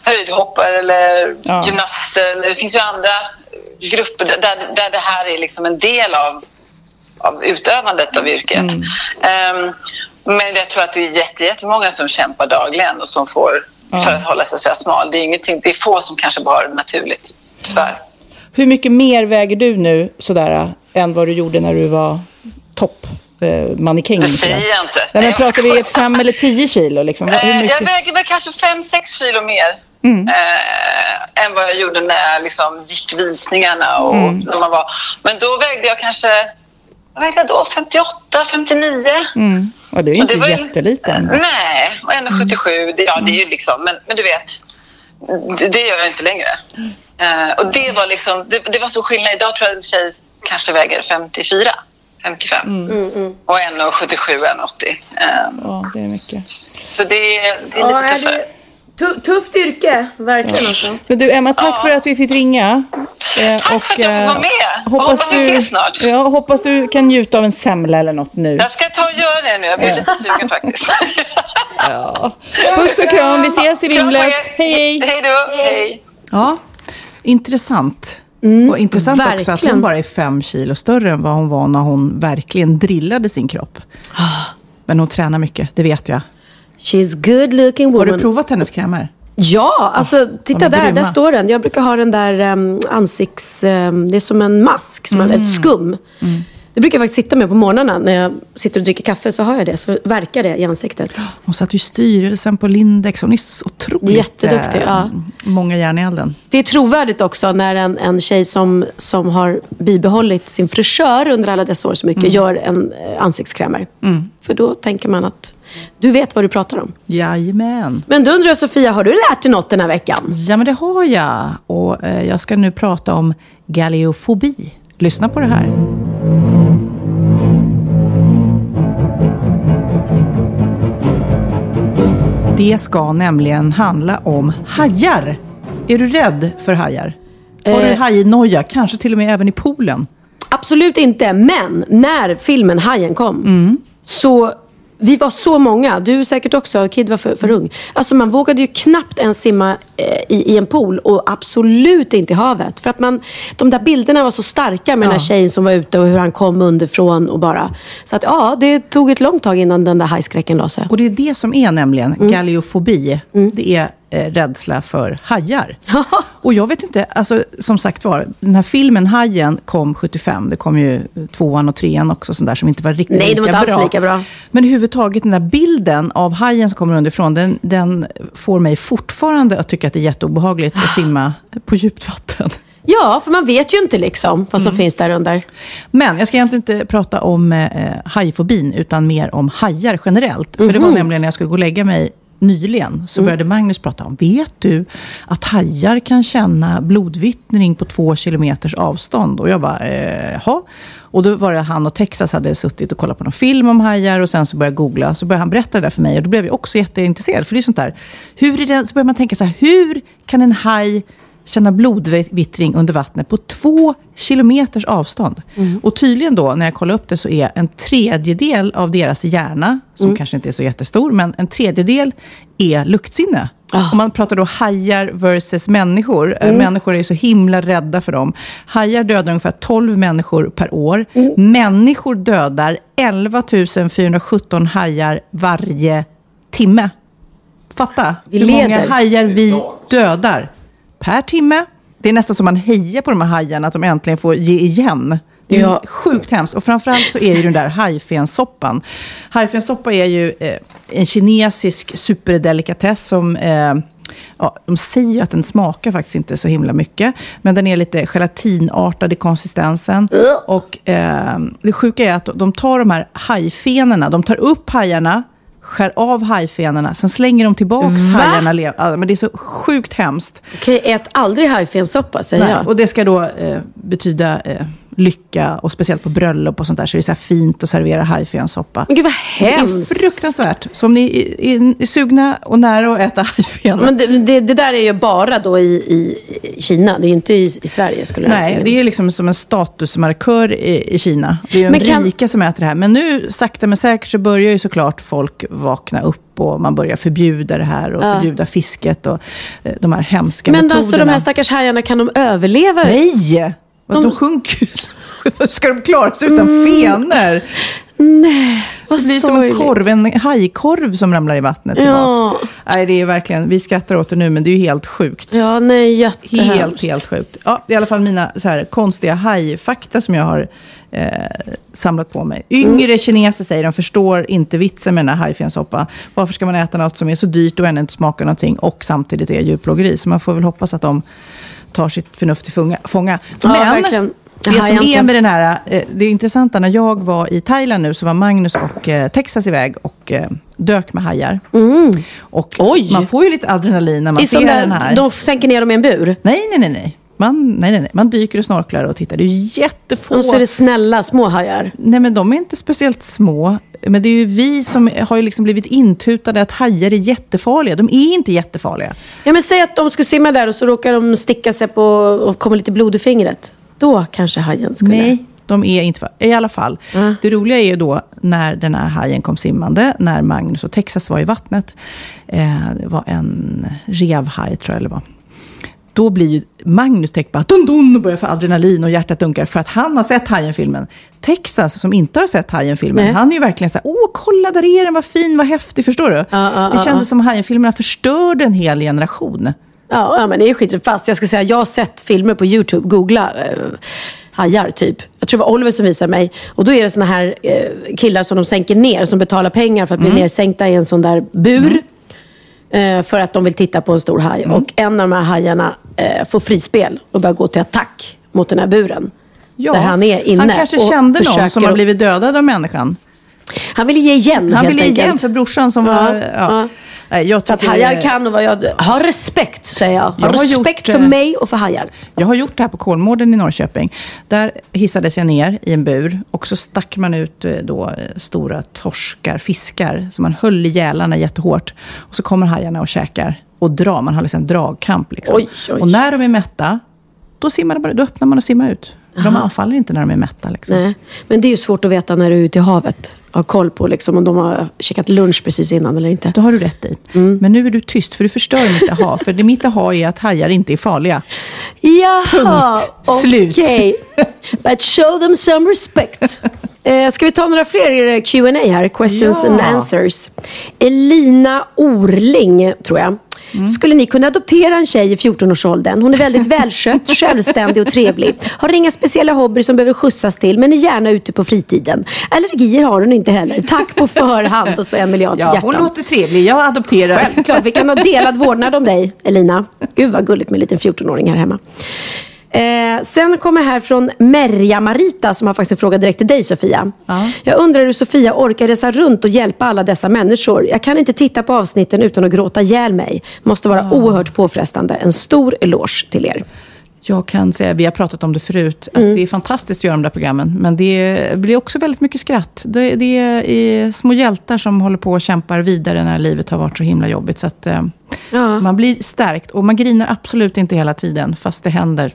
höjdhoppare eller Ja. gymnaster. Det finns ju andra grupper där, där det här är liksom en del av, av utövandet av yrket. Ehm, men jag tror att det är jätte, jättemånga som kämpar dagligen och som får för att hålla sig så smal. Det är, ingenting, det är få som kanske bara har det naturligt, tyvärr. Hur mycket mer väger du nu sådär, än vad du gjorde när du var topp? Eh, mannekäng. Det säger jag inte. Nej, men pratar vi fem eller tio kilo? Liksom? Eh, Jag väger väl kanske 5-6 kilo mer eh, än vad jag gjorde när jag liksom gick visningarna. Och när man var. Men då vägde jag kanske vad då? 58, 59. Mm. Ja, det är ju Och inte det var ju- jätteliten. Nej, och 1,77. Det, ja, det är ju liksom, men, men du vet, det, det gör jag inte längre. Eh, och det var liksom, det, det var så skillnad. Idag tror jag en tjej kanske väger 54, 55. Och 1,77, 1,80. Eh, Ja, det är mycket. så det, är- det är Ja, lite är tuffare. det tufft yrke, verkligen alltså. Men du, Emma, tack för att vi fick ringa. Eh, Tack för att jag fick vara med. Hoppas vi ses snart. Ja, hoppas du kan njuta av en semla eller något nu. Jag ska ta och göra det nu. Jag blir lite sugen faktiskt. Ja. Puss och kram, vi ses i vimlet. Hej, hej! Hej då. Hej. Ja, intressant. och intressant också att Mm, verkligen. hon bara är fem kilo större än vad hon var när hon verkligen drillade sin kropp. Men hon tränar mycket, det vet jag. She's good looking Har woman. du provat hennes krämer? Ja, alltså titta de är där, grymma. där står den. Jag brukar ha den där um, ansikts... ehm, det är som en mask, som Mm. ett skum. Det brukar jag faktiskt sitta med på morgnarna när jag sitter och dricker kaffe. Så har jag det, så verkar det i ansiktet. Hon satt ju i styrelsen på Lindex. Hon är så otroligt Jätteduktig, eh, ja. många järn i elden. Det är trovärdigt också när en, en tjej som, som har bibehållit sin frisör under alla dessa år så mycket gör en eh, ansiktskrämer. För då tänker man att du vet vad du pratar om. Jajamän. Men då undrar jag Sofia, har du lärt dig något den här veckan? Ja, men det har jag. Och eh, jag ska nu prata om galeofobi. Lyssna på det här. Det ska nämligen handla om hajar. Är du rädd för hajar? Har du Eh. hajnoja? Kanske till och med även i poolen? Absolut inte, men när filmen Hajen kom så vi var så många, du säkert också, Kid var för, för ung. Alltså man vågade ju knappt ens simma eh, i, i en pool och absolut inte i havet. För att man, de där bilderna var så starka med den här tjejen som var ute och hur han kom underifrån och bara. Så att ja, det tog ett långt tag innan den där hajskräcken la sig. Och det är det som är nämligen Mm. galleofobi. Det är eh, rädsla för hajar. och jag vet inte, alltså, som sagt var, den här filmen Hajen kom 75. Det kom ju tvåan och trean också, sån där, som inte var riktigt Nej, de lika var inte alls lika bra. Men överhuvudtaget den där bilden av hajen som kommer underifrån, den, den får mig fortfarande att tycka att det är jätteobehagligt att simma på djupt vatten. Ja, för man vet ju inte liksom vad som finns där under. Men jag ska egentligen inte prata om eh, hajfobin, utan mer om hajar generellt. För det var nämligen när jag skulle gå och lägga mig nyligen, så började Magnus prata om, vet du att hajar kan känna blodvittring på två kilometers avstånd? Och jag bara, eh, jaha. Och då var det han och Texas hade suttit och kollat på någon film om hajar och sen så började jag googla. Så började han berätta det där för mig och då blev jag också jätteintresserad. För det är sånt där, hur är det, så börjar man tänka så här, hur kan en haj känna blodvittring under vattnet på två kilometers avstånd. Och tydligen då, när jag kollar upp det, så är en tredjedel av deras hjärna, som kanske inte är så jättestor, men en tredjedel är luktsinne. Om man pratar då hajar versus människor. Eh, Människor är så himla rädda för dem. Hajar dödar ungefär 12 människor per år. Människor dödar 11 417 hajar varje timme. Fatta Vi hur många hajar vi dödar per timme. Det är nästan som man hejar på de här hajarna, att de äntligen får ge igen. Det är Ja. ju sjukt hemskt. Och framförallt så är ju den där hajfensoppan. Hajfensoppa är ju eh, en kinesisk superdelikatess som eh, Ja, de säger ju att den smakar faktiskt inte så himla mycket. Men den är lite gelatinartad i konsistensen. Och eh, det sjuka är att de tar de här hajfenorna, de tar upp hajarna, skär av hajfenorna, sen slänger de tillbaks Va? hajarna. men det är så sjukt hemskt. Okej, ät aldrig hajfensoppa säger Nej, jag. och det ska då eh, betyda eh, lycka och speciellt på bröllop och sånt där så är det så fint att servera hajfensoppa. Men gud vad Det är hemskt. fruktansvärt. Så om ni är, är sugna och nära att äta hajfen. Men det, det, det där är ju bara då i, i Kina. Det är ju inte i, i Sverige skulle Nej, jag det är liksom som en statusmarkör i, i Kina. Det är ju Men de kan- rika som äter det här. Men nu, sakta men säkert, så börjar ju såklart folk vakna upp och man börjar förbjuda det här och förbjuda fisket och eh, de här hemska Men metoderna. alltså de här stackars hajarna, kan de överleva? Nej! De, de sjunker ju. Ska de klara sig utan Mm. fenor? Nej, vad Det blir som en korv, en hajkorv som ramlar i vattnet tillbaks. Nej, det är verkligen, vi skrattar åt det nu, men det är ju helt sjukt. Ja, nej, jättehemskt. Helt, helt sjukt. Ja, det är i alla fall mina så här, konstiga hajfakta som jag har eh, samlat på mig. Yngre Mm. kineser säger de förstår inte vitsen med den här hajfensoppa. Varför ska man äta något som är så dyrt och ännu inte smakar någonting och samtidigt är djurplågeri? Så man får väl hoppas att de tar sitt förnuft till funga- fånga. Ja, Men verkligen. Det som är med den här, eh, det är intressanta, när jag var i Thailand nu så var Magnus och eh, Texas iväg och eh, dök med hajar. Och Mm. Oj. man får ju lite adrenalin när man I ser den här. De sänker ner dem i en bur. Nej, nej, nej. nej. Man, nej, nej, nej. man dyker och snorklar och tittar. Det är jättefå. Och så är det snälla små hajar. Nej, men de är inte speciellt små. Men det är ju vi som har liksom blivit intutade att hajar är jättefarliga. De är inte jättefarliga. Ja, men säg att de skulle simma där och så råkar de sticka sig på och kommer lite blod i fingret. Då kanske hajen skulle... Nej, de är inte farliga. I alla fall. Ja. Det roliga är ju då när den här hajen kom simmande, när Magnus och Texas var i vattnet. Eh, det var en revhaj, tror jag det var. Då blir ju Magnus täckt bara dun, dun, och börjar få adrenalin och hjärtat dunkar för att han har sett Hajen-filmen. Texas, som inte har sett Hajen-filmen, han är ju verkligen så här, åh kolla där är den, vad fin, vad häftig, förstår du? ja, det ja, kändes som Hajen-filmerna förstörde en hel generation. Ja, men det är skit fast. Jag ska säga, jag har sett filmer på YouTube. Googla eh, hajar typ. Jag tror det var Oliver som visade mig. Och då är det såna här eh, killar som de sänker ner, som betalar pengar för att bli nersänkta i en sån där bur. Eh, för att de vill titta på en stor haj. Och en av de här hajarna eh, får frispel och börjar gå till attack mot den här buren. Ja, Där han är inne han kanske kände någon som har blivit dödad av människan. Han ville ge igen Han ville enkelt. igen för brorsan som Ja, var... Ja. ja. Jag Så att hajar kan och vad jag... Ha respekt, säger jag. Ha Jag respekt gjort, för eh, mig och för hajar. Jag har gjort det här på Kolmården i Norrköping. Där hissades jag ner i en bur och så stack man ut eh, då, eh, stora torskar, fiskar, som man höll i gälarna jättehårt. Och så kommer hajarna och käkar och drar. Man har liksom en dragkamp. Liksom. Oj, oj. Och när de är mätta, då, simmar de bara, då öppnar man och simmar ut. De anfaller inte när de är mätta. Liksom. Nej. Men det är ju svårt att veta när du är ute i havet. Ha koll på liksom, om de har käkat lunch precis innan eller inte. Det har du rätt i. Mm. Men nu är du tyst, för du förstör mitt aha. För det mitt aha är att hajar inte är farliga. Jaha, Punkt. Slut. okej. But show them some respect. Eh, ska vi ta några fler Q&A här? Questions Ja. and answers. Elina Orling, tror jag. Mm. Skulle ni kunna adoptera en tjej i 14-årsåldern? Hon är väldigt välskött, självständig och trevlig. Har inga speciella hobbyer som behöver skjutsas till, men är gärna ute på fritiden. Allergier har hon inte heller. Tack på förhand och så en miljard Ja, hon hjärtan. låter trevlig. Jag adopterar. Självklart, vi kan ha delad vårdnad om dig, Elina. Gud vad gulligt med en liten 14-åring här hemma. Eh, sen kommer här från Merja Marita som har faktiskt en fråga direkt till dig Sofia. Ja. Jag undrar hur Sofia orkar resa runt och hjälpa alla dessa människor. Jag kan inte titta på avsnitten utan att gråta ihjäl mig. Måste vara oerhört påfrestande. En stor eloge till er. Jag kan säga, vi har pratat om det förut, att Mm. det är fantastiskt att göra de där programmen. Men det blir också väldigt mycket skratt. Det, det är små hjältar som håller på och kämpar vidare när livet har varit så himla jobbigt. Så att, eh, Ja. Man blir stärkt och man grinar absolut inte hela tiden, fast det händer.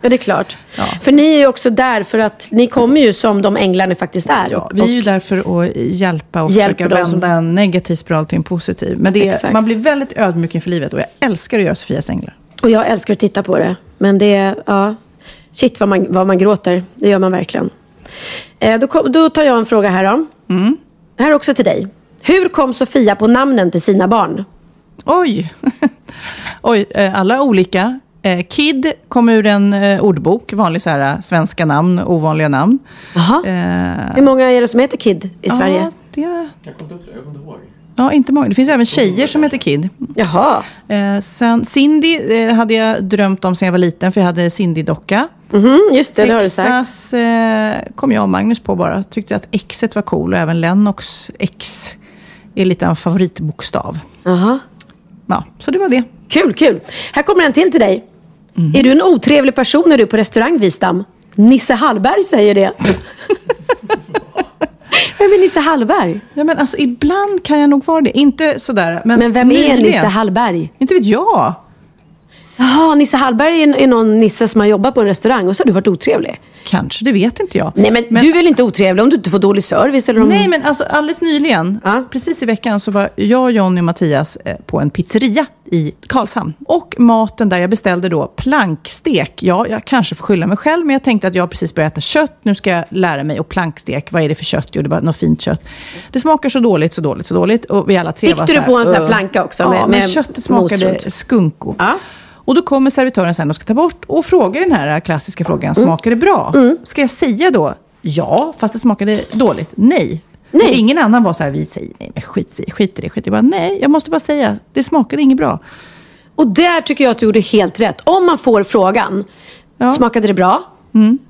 Ja, det är klart. Ja. För ni är ju också där för att ni kommer ju som de änglar ni faktiskt är. Ja, vi är ju där för att hjälpa och försöka dem som- vända en negativ spiral till en positiv. Men är, man blir väldigt ödmjuk inför livet och jag älskar att göra Sofias änglar. Och jag älskar att titta på det. Men det är, ja, shit vad man, vad man gråter. Det gör man verkligen. Eh, då, kom, då tar jag en fråga här då. Mm. Här också till dig. Hur kom Sofia på namnen till sina barn? Oj! Oj, eh, alla olika. Eh, Kid kom ur en eh, ordbok, vanlig så här, svenska namn, ovanliga namn. Jaha. Eh, Hur många är det som heter Kid i Sverige? Ja, det... Jag kommer inte ihåg. Ja, inte många. Det finns även tjejer som heter Kid. Jaha. Eh, sen Cindy eh, hade jag drömt om sen jag var liten, för jag hade Cindy-docka. Mhm, just det, det har du sagt. Texas eh, kom jag och Magnus på bara. Tyckte att Xet var cool och även Lennox X är lite av en favoritbokstav. Jaha. Ja, så det var det. Kul, kul. Här kommer en till till dig. Är du en otrevlig person när du är på restaurang, Wistam? Nisse Hallberg säger det. Är Nisse Hallberg? Ja, men alltså ibland kan jag nog vara det. Inte sådär. Men, Men vem är nyligen- Nisse Hallberg? Inte vet jag. Jaha, Nisse Hallberg är, är någon Nisse som har jobbat på en restaurang och så har du varit otrevlig. Kanske, det vet inte jag. Nej, men, du är väl inte otrevlig om du inte får dålig service? Eller om... Nej, men alltså alldeles nyligen, Ja. precis i veckan, så var jag, Jonny och Mattias eh, på en pizzeria i Karlshamn. Och maten där, jag beställde då plankstek. Ja, jag kanske får skylla mig själv, men jag tänkte att jag precis börjat äta kött. Nu ska jag lära mig. Och plankstek, vad är det för kött? Jo, det var något fint kött. Det smakar så dåligt, så dåligt, så dåligt. Och vi alla tre Fick var du så det på en sån här planka också, Ja, med- men med köttet mos smakade runt? skunko. Ja. Och då kommer servitören sen och ska ta bort och frågar den här klassiska frågan, Mm. smakar det bra? Ska jag säga då ja, fast det smakade dåligt? Nej. Nej. Och ingen annan var så här, vi säger nej, men skit skit i det. Skit i det. Jag bara, nej, jag måste bara säga, det smakade inget bra. Och där tycker jag att du gjorde helt rätt. Om man får frågan, Ja. Mm. smakade det bra?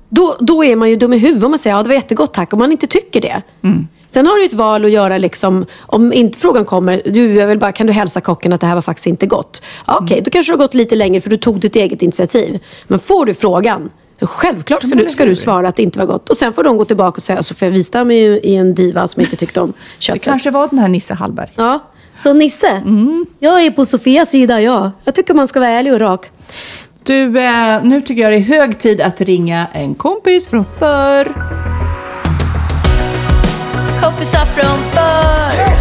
Då, då är man ju dum i huvudet om man säger ja det var jättegott tack, om man inte tycker det. Mm. Sen har du ett val att göra liksom, om inte frågan kommer, du jag vill bara, kan du hälsa kocken att det här var faktiskt inte gott? Ja, Okej, Mm. då kanske det har gått lite längre för du tog ditt eget initiativ. Men får du frågan, så självklart ska, du, ska du svara att det inte var gott. Och sen får de gå tillbaka och säga, Sofia Wistam är ju är en diva som inte tyckte om Det köttet. kanske var den här Nisse Hallberg. Ja. Så Nisse, jag är på Sofias sida, ja. Jag tycker man ska vara ärlig och rak. Du, eh, nu tycker jag det är hög tid att ringa en kompis från förr. Kompisar från förr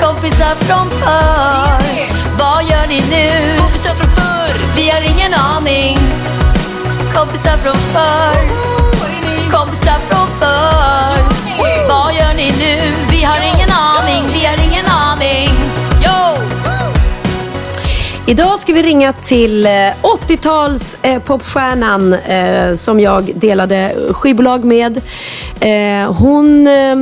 Kompisar. Från förr Vad gör ni nu? Kompisar från förr Vi har ingen aning. Kompisar från förr Kompisar från förr Vad gör ni nu? Vi har ingen aning. Vi har ingen aning Idag ska vi ringa till eh, 80-tals eh, popstjärnan eh, som jag delade skivbolag med. Eh, hon eh,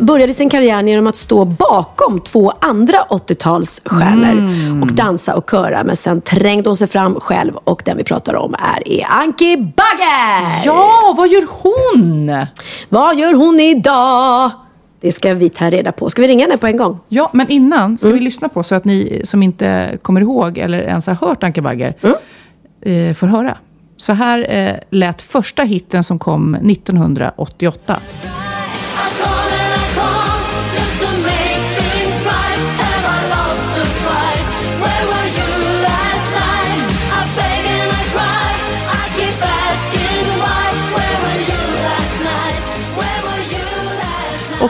började sin karriär genom att stå bakom två andra 80-talsstjärnor och dansa och köra. Men sen trängde hon sig fram själv och den vi pratar om är, är Anki Bagger! Ja, vad gör hon? Vad gör hon idag? Det ska vi ta reda på. Ska vi ringa henne på en gång? Ja, men innan ska Mm. vi lyssna på så att ni som inte kommer ihåg eller ens har hört Anke Bagger Mm. eh, får höra. Så här eh, lät första hitten som kom 1988.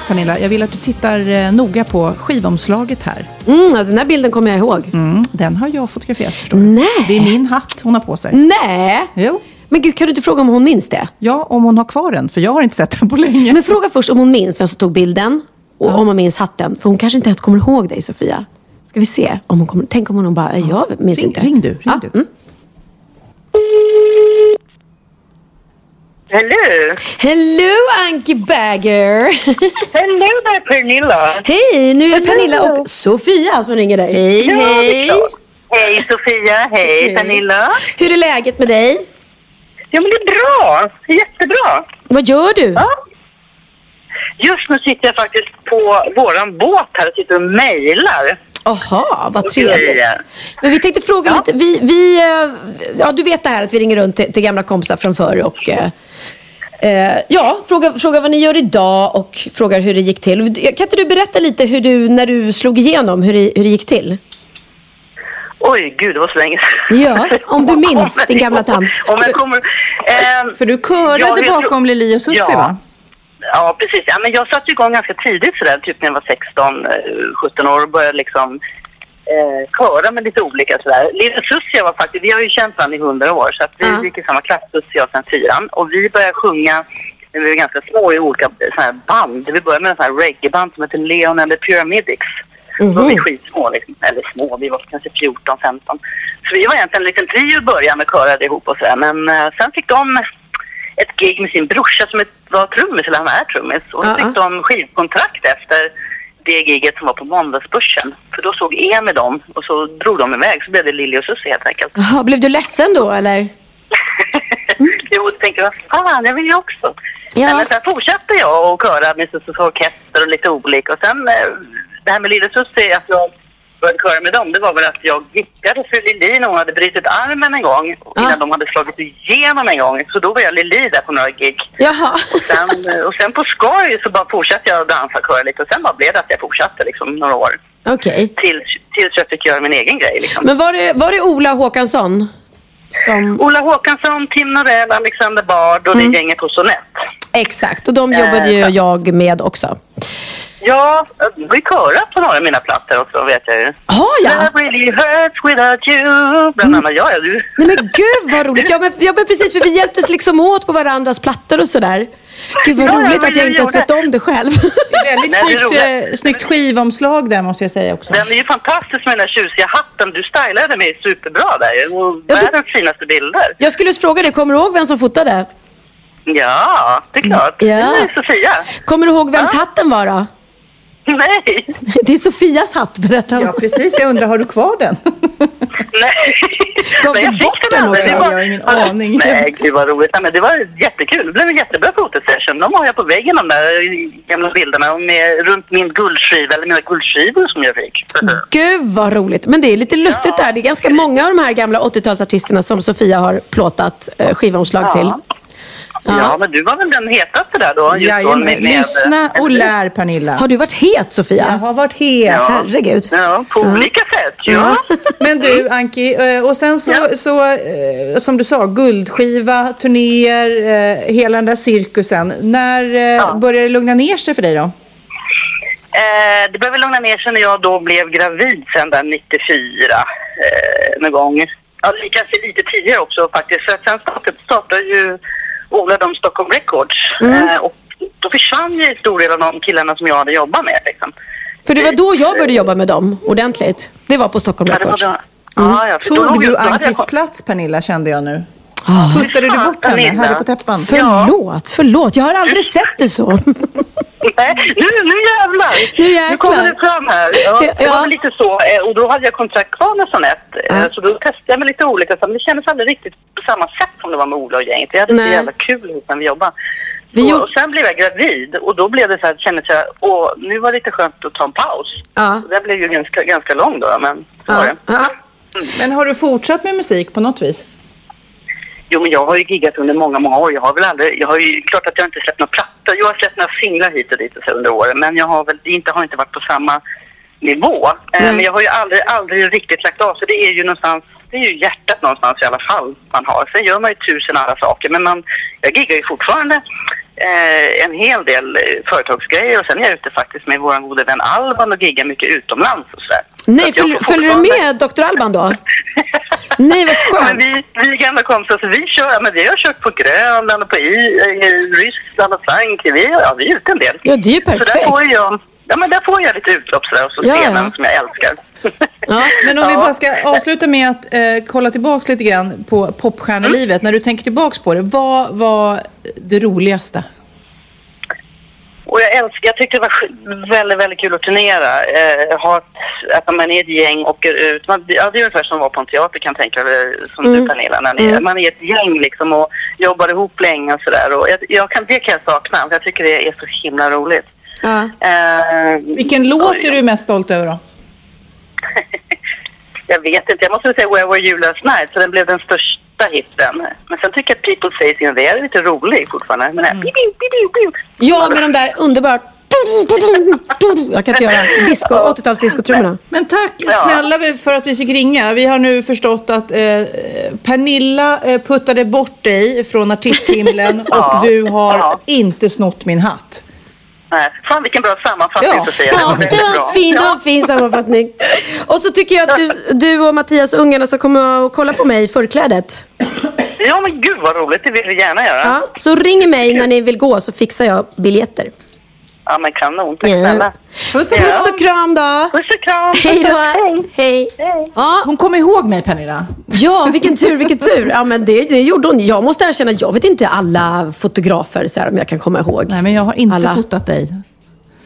Och Pernilla, jag vill att du tittar eh, noga på skivomslaget här. Mm, ja, den här bilden kommer jag ihåg. Mm, den har jag fotograferat förstår du. Nej. Det är min hatt hon har på sig. Nej! Jo. Men gud, kan du inte fråga om hon minns det? Ja, om hon har kvar den, för jag har inte sett den på länge. Men fråga först om hon minns vem som tog bilden och om hon minns hatten. För hon kanske inte ens kommer ihåg dig, Sofia. Ska vi se om hon kommer... Tänk om hon bara, "Eh, jag minns Ring- inte. ring du, ring ja. du. Mm. Hello. Hello, Anki Bagger! Hello there Pernilla. Hej, nu är det Pernilla och Sofia som ringer dig. Hej, Ja, hej! Hej Sofia, hej Pernilla. Hur är läget med dig? Ja men det är bra, jättebra. Vad gör du? Ja. Just nu sitter jag faktiskt på våran båt här och sitter och mejlar. Jaha, vad trevligt. Men vi tänkte fråga lite. Vi, vi, eh, ja, du vet det här att vi ringer runt till, till gamla kompisar från förr och eh, eh, ja, fråga, fråga vad ni gör idag och frågar hur det gick till. Kan inte du berätta lite hur du, när du slog igenom, hur det, hur det gick till? Oj, gud det var så länge sedan. Ja, om du minns din gamla tant. Om jag kommer... ehm, För du ja, körade jag bakom Lili och Susie ja. va? Ja, precis. Ja, men jag satte igång ganska tidigt sådär, typ när jag var 16, eh, 17 år och började liksom eh, köra med lite olika sådär. Lilla Susie var faktiskt, vi har ju känt varandra i 100 år så att vi Ja. gick i samma klass, Susie och jag sen fyran. Och vi började sjunga när vi var ganska små i olika såna här band. Vi började med en sån här reggaeband som heter Leon and the Pyramidics. Då var vi skitsmå, liksom. eller små, vi var kanske 14, 15. Så vi var egentligen en liten trio i början med körade ihop och sådär. Men eh, sen fick de ett gig med sin brorsa som ett- var trummis, eller han är trummis. Och så Ja, fick de skivkontrakt efter det giget som var på Måndagsbörsen. För då såg EM dem och så drog de iväg. Så blev det Lili och Susie helt enkelt. Jaha, blev du ledsen då eller? jo, och tänkte vad fan, jag vill ju också. Ja. Men sen fortsatte jag och köra med Sussies orkester och lite olika. Och sen eh, det här med Lille Susie, att jag började köra med dem, det var väl att jag gickade för Lili när hon hade brutit armen en gång. Innan de hade slagit igenom en gång. Så då var jag Lili där på några gig. Jaha. Och sen, eh, och sen på skoj så bara fortsatte jag att dansa och köra lite. Och sen bara blev det att jag fortsatte liksom några år. Okej. Tills, tills jag fick göra min egen grej liksom. Men var det, var det Ola Håkansson? Som... Ola Håkansson, Tim Norell, Alexander Bard och Mm. det gänget på Sonett. Exakt, och de jobbade ju Eh, jag med också. Ja, vi körat på några av mina plattor också vet jag ju. Har jag? Mm. That really hurts without you. Bland annat, ja, ja du. Nej men gud vad roligt! Ja men, ja, men precis, för vi hjälptes liksom åt på varandras plattor och sådär. Gud vad Ja, ja, roligt att jag jag inte ens vet om det själv. Väldigt Nej, det är snyggt, eh, snyggt skivomslag där måste jag säga också. Den är ju fantastisk med den där tjusiga hatten. Du stylade mig superbra där ju. Och Ja, du- världens finaste bilder. Jag skulle fråga dig, kommer du ihåg vem som fotade? Ja, det är klart. Ja. Det är Sofia. Kommer du ihåg vems hatten var då? Nej. Det är Sofias hatt, berätta. Ja, precis. Jag undrar, har du kvar den? Nej. Gav du bort den också? Det var- Jag har ingen aning. Nej, gud vad roligt. Nej, men det var jättekul. Det blev en jättebra fotosession. De har jag på väggen, de där gamla bilderna. Med, runt min guldskiva, eller mina guldskivor som jag fick. Gud vad roligt. Men det är lite lustigt där. Det är ganska många av de här gamla 80-talsartisterna som Sofia har plåtat eh, skivomslag Ja. till. Ja. men du var väl den hetaste där då? just då Jajamän. med- med- Lyssna och lär Pernilla. Har du varit het Sofia? Jag har varit het. Ja. Herregud. Ja, på olika sätt. Ja. Men du Anki, eh, och sen så, Ja. så eh, som du sa, guldskiva, turnéer, eh, hela den där cirkusen. När eh, började det lugna ner sig för dig då? Eh, det började lugna ner sig när jag då blev gravid sen där 94 eh, någon gång. Ja, kanske lite tidigare också faktiskt. För sen startade, startade ju Ola de Stockholm Records. Mm. Eh, och då försvann ju en stor del av de killarna som jag hade jobbat med. Liksom. För det var då jag började jobba med dem ordentligt. Det var på Stockholm Ja, det var Records. då- Ja, ja, då Tog du Ankis plats Pernilla kände jag nu? Ah, Puttade du bort henne här på täppan? förlåt, förlåt. Jag har aldrig sett det så. Nej, nu, nu jävlar! Nu jäklar. kommer det fram här. Ja, det Ja. var väl lite så. eh, Och då hade jag kontrakt kvar nästan ett. eh, Så då testade jag med lite olika. Men det kändes aldrig riktigt på samma sätt som det var med Ola och gänget. Vi hade Nej. så jävla kul när vi jobbade. Vi och, gjorde- och sen blev jag gravid och då blev det så här, kändes jag, åh, nu var det lite skönt att ta en paus. Ja. Den blev ju ganska, ganska lång då, men så var Ja. det. Ja. Men har du fortsatt med musik på något vis? Jo, men jag har ju giggat under många, många år. Jag har väl aldrig, jag har ju, klart att jag inte släppt några plattor. Jag har släppt några singlar hit och dit och så under åren, men jag har väl inte, har inte varit på samma nivå. Eh, Mm. Men jag har ju aldrig, aldrig riktigt lagt av, så det är ju någonstans, det är ju hjärtat någonstans i alla fall man har. Sen gör man ju tusen andra saker, men man, jag giggar ju fortfarande eh, en hel del eh, företagsgrejer och sen är jag ute faktiskt med vår gode vän Alban och giggar mycket utomlands och sådär. Så Nej, jag följer, du med Dr. Alban då? Nej, vad Ja, men skönt. vi, vi är gamla kompisar, så vi kör, men vi har kört på Grönland och på i, eh, Ryssland och Frankrike. Vi, ja, vi är ute en del. Ja, det är ju Så där perfekt. får jag, ja, men där får jag lite utlopp sådär, och så Ja, scenen ja. som jag älskar. Ja. Men om vi Ja. bara ska avsluta med att eh, kolla tillbaks lite grann på popstjärnelivet. När du tänker tillbaks på det, vad var det roligaste? Och jag älskar, jag tyckte det var väldigt, väldigt kul att turnera. Eh, ha ett, att man är ett gäng och åker ut. Man, ja, det är ungefär som att vara på en teater kan jag tänka mig, som Mm. du Pernilla. När ni, Man är ett gäng liksom och jobbar ihop länge och sådär. Och jag, jag kan, det kan jag sakna, för jag tycker det är så himla roligt. Ja. Eh, Vilken låt är du mest stolt över då? Jag vet inte. Jag måste säga Where Were You Last Night, så den blev den största hitten. Men sen tycker jag att People Face In There är lite rolig fortfarande. Men den här, piu. Ja, med de där underbart... Jag kan inte göra disco, 80-talsdiskotrummorna. Men tack snälla för att vi fick ringa. Vi har nu förstått att eh, Pernilla eh, puttade bort dig från artisthimlen Ja. och du har Ja. inte snott min hatt. Nej, fan vilken bra sammanfattning Ja. Sofia. Ja, det var bra. fin, det var en fin sammanfattning. Och så tycker jag att du, du och Mattias och ungarna ska komma och kolla på mig i förklädet. Ja men gud vad roligt, det vill vi gärna göra. Ja, så ring mig när ni vill gå så fixar jag biljetter. Men kanon, tack Ja. snälla. Puss Ja. Puss och kram då! Puss och kram. Hej då! Hej. Hej! Ja, Hon kom ihåg mig Pernilla. ja, vilken tur, vilken tur. Ja, men det, det gjorde hon. Jag måste erkänna, jag vet inte alla fotografer så här, om jag kan komma ihåg. Nej, men jag har inte Alla. fotat dig.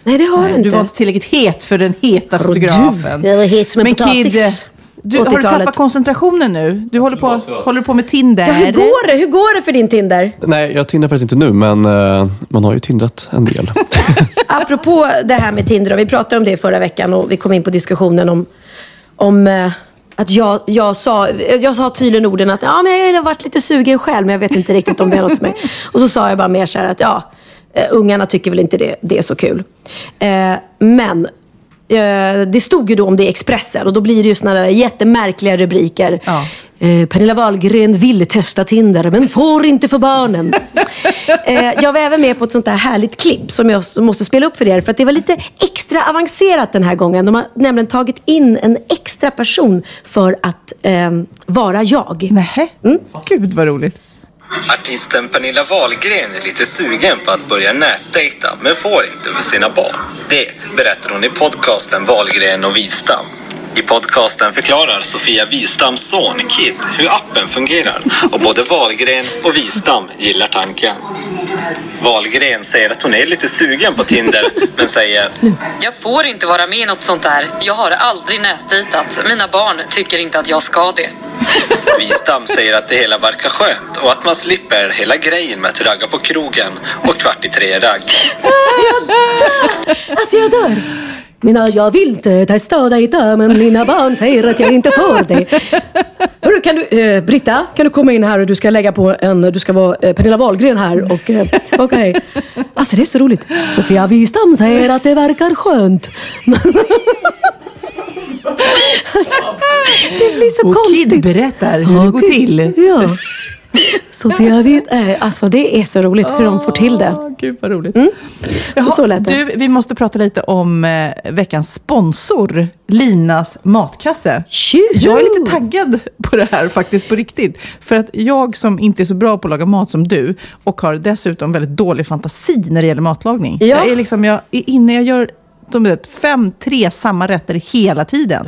Nej, det har Nej, du inte. du var inte tillräckligt het för den heta fotografen. du, jag var het som en Men potatis. Kid, du, har du 80-talet. tappat koncentrationen nu? Du håller på, håller du på med Tinder? Ja, hur går det? Hur går det för din Tinder? Nej, jag tindrar faktiskt inte nu, men eh, man har ju tindrat en del. Apropå det här med Tinder, och vi pratade om det förra veckan och vi kom in på diskussionen om, om eh, att jag, jag, sa, jag sa tydligen orden att ja, men jag har varit lite sugen själv, men jag vet inte riktigt om det är något för mig. Och så sa jag bara mer så här att ja, eh, ungarna tycker väl inte det, det är så kul. Eh, men eh, det stod ju då om det i Expressen och då blir det ju såna där jättemärkliga rubriker. Ja. Eh, Pernilla Wahlgren vill testa Tinder men får inte för barnen. eh, jag var även med på ett sånt där härligt klipp som jag måste spela upp för er. För att det var lite extra avancerat den här gången. De har nämligen tagit in en extra person för att eh, vara jag. Nähä? Mm. Gud vad roligt. Artisten Pernilla Wahlgren är lite sugen på att börja nätdejta men får inte med sina barn. Det berättar hon i podcasten Wahlgren och Wistam. I podcasten förklarar Sofia Wistams son Kid hur appen fungerar och både Wahlgren och Wistam gillar tanken. Wahlgren säger att hon är lite sugen på Tinder men säger Jag får inte vara med i något sånt där. Jag har aldrig nätdejtat. Mina barn tycker inte att jag ska det. Wistam säger att det hela verkar skönt och att man slipper hela grejen med att ragga på krogen och kvart i tre-ragg. Alltså jag dör. Mina, jag vill inte testa och dejta men mina barn säger att jag inte får det. Hörru, kan du, eh, Britta, kan du komma in här och du ska lägga på en, du ska vara eh, Pernilla Wahlgren här och eh, okej. Alltså det är så roligt. Sofia Wistam säger att det verkar skönt. det blir så Och konstigt. Kid berättar hur det går till. Ja. Sofia vet, alltså det är så roligt hur de får till det. Gud vad roligt. Mm. Jaha, Så, så lät det. Du, vi måste prata lite om eh, veckans sponsor, Linas matkasse. Tjuhu! Jag är lite taggad på det här faktiskt på riktigt. För att jag som inte är så bra på att laga mat som du och har dessutom väldigt dålig fantasi när det gäller matlagning. Ja. Jag är liksom, jag är inne, jag gör de vet, fem, tre samma rätter hela tiden.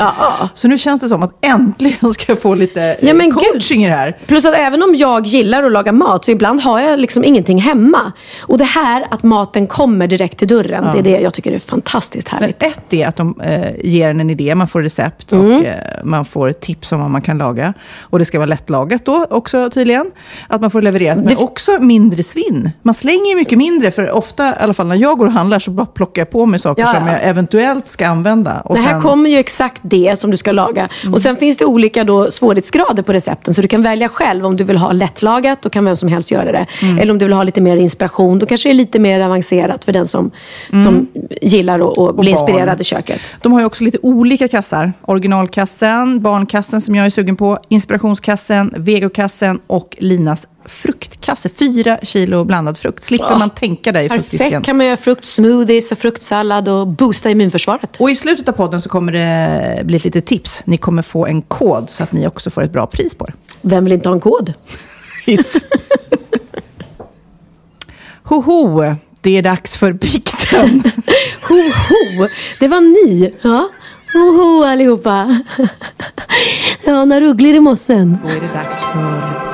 Så nu känns det som att äntligen ska jag få lite Ja, men eh, coaching i det här. Plus att även om jag gillar att laga mat så ibland har jag liksom ingenting hemma. Och det här att maten kommer direkt till dörren, Ja. det är det jag tycker är fantastiskt Men härligt. ett är att de eh, ger en en idé, man får recept och Mm. eh, man får tips om vad man kan laga. Och det ska vara lättlagat då också tydligen. Att man får levererat, men också mindre svinn. Man slänger ju mycket mindre, för ofta, i alla fall när jag går och handlar, så bara plockar jag på mig saker Ja, som ja. jag eventuellt ska använda. Och det här sen- kommer ju exakt det som du ska laga. Och sen finns det olika då svårighetsgrader på recepten. Så du kan välja själv om du vill ha lättlagat, då kan vem som helst göra det. Mm. Eller om du vill ha lite mer inspiration, då kanske det är lite mer avancerat för den som, Mm. som gillar att, att bli barn. inspirerad i köket. De har ju också lite olika kassar. Originalkassen, barnkassen som jag är sugen på, inspirationskassen, vegokassen och Linas fruktkasse. Fyra kilo blandad frukt. Slipper Ja. man tänka där i fruktdisken. Perfekt kan man göra fruktsmoothies och fruktsallad och boosta immunförsvaret. Och i slutet av podden så kommer det bli lite tips. Ni kommer få en kod så att ni också får ett bra pris på det. Vem vill inte ha en kod? Hiss. ho, ho, det är dags för bikten. ho, ho, det var ni. Ja. Ho, ho allihopa. Ja, när ugglor i mossen. Då är det dags för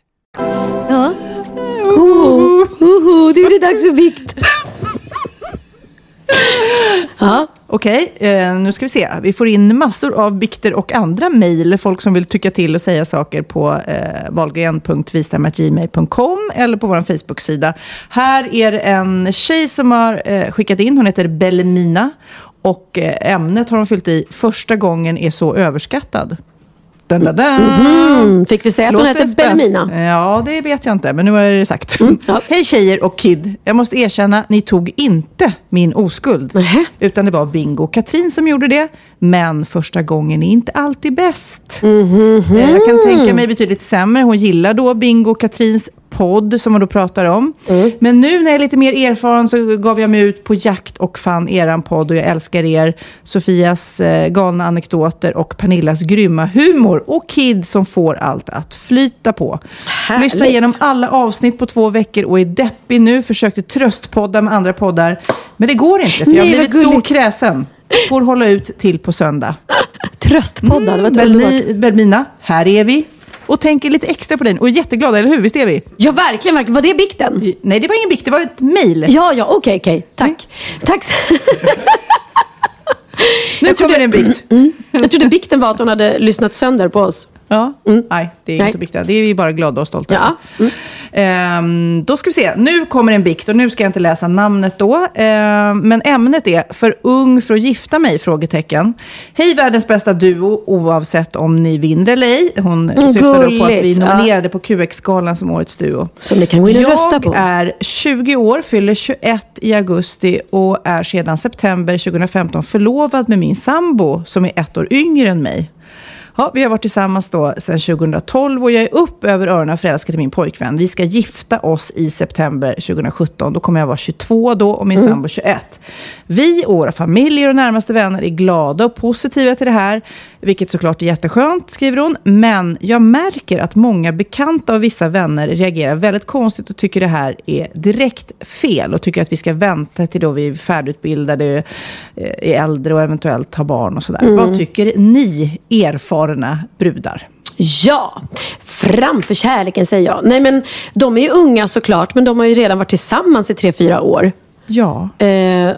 Ja. Oho, oho, det är det dags för vikt. Ja. Okej, eh, nu ska vi se. Vi får in massor av bikter och andra mejl. Folk som vill tycka till och säga saker på eh, valgren.vistam.gmail.com eller på vår Facebook-sida. Här är det en tjej som har eh, skickat in. Hon heter Bellemina. Och eh, ämnet har hon fyllt i. Första gången är så överskattad. Dun, dun, dun. Mhm. Fick vi säga att hon Låter heter spänn- Bellemina? Ja, det vet jag inte, men nu är det sagt. Mm, Hej tjejer och Kid. Jag måste erkänna, ni tog inte min oskuld. Utan det var Bingo och Katrin som gjorde det. Men första gången är inte alltid bäst. Mhm. Eh, Jag kan tänka mig betydligt sämre. Hon gillar då Bingo och Katrins podd som hon då pratar om. Mm. Men nu när jag är lite mer erfaren så gav jag mig ut på jakt och fann eran podd och jag älskar er. Sofias eh, galna anekdoter och Pernillas grymma humor och Kid som får allt att flyta på. Härligt. Lyssna igenom alla avsnitt på två veckor och är deppig nu. Försökte tröstpodda med andra poddar. Men det går inte för jag har blivit så kräsen. Får hålla ut till på söndag. Tröstpoddar, det var ett Belmi, underbart. Belmina, här är vi. Och tänker lite extra på dig och är jätteglada, eller hur? Visst är vi? Ja, verkligen, verkligen. Var det bikten? Nej, det var ingen bikt, det var ett mejl. Ja, ja, okej, okej. Tack. Tack. Nu Jag trodde- kommer en bikt. Mm. Jag trodde bikten var att hon hade lyssnat sönder på oss. Ja, nej, det är Nej. inte bikta. Det är vi bara glada och stolta Ja. över. Ehm, då ska vi se. Nu kommer en bikt och nu ska jag inte läsa namnet då. Ehm, men ämnet är för ung för att gifta mig? Frågetecken. Hej världens bästa duo oavsett om ni vinner eller ej. Hon Mm, syftar då på att vi gulligt, ja. nominerade på QX-galan som årets duo. Som ni kan gå in och jag rösta på. är 20 år, fyller 21 i augusti och är sedan september 2015 förlovad med min sambo som är ett år yngre än mig. Ja, vi har varit tillsammans då sedan 2012 och jag är upp över öronen förälskad i min pojkvän. Vi ska gifta oss i september 2017. Då kommer jag vara 22 då och min Mm. sambo 21. Vi och våra familjer och närmaste vänner är glada och positiva till det här, vilket såklart är jätteskönt, skriver hon. Men jag märker att många bekanta och vissa vänner reagerar väldigt konstigt och tycker det här är direkt fel och tycker att vi ska vänta till då vi är färdigutbildade, eh, är äldre och eventuellt har barn och sådär. Mm. Vad tycker ni erfarna brudar? Ja, framför kärleken säger jag. Nej men de är ju unga såklart, men de har ju redan varit tillsammans i tre, fyra år. Ja. Eh,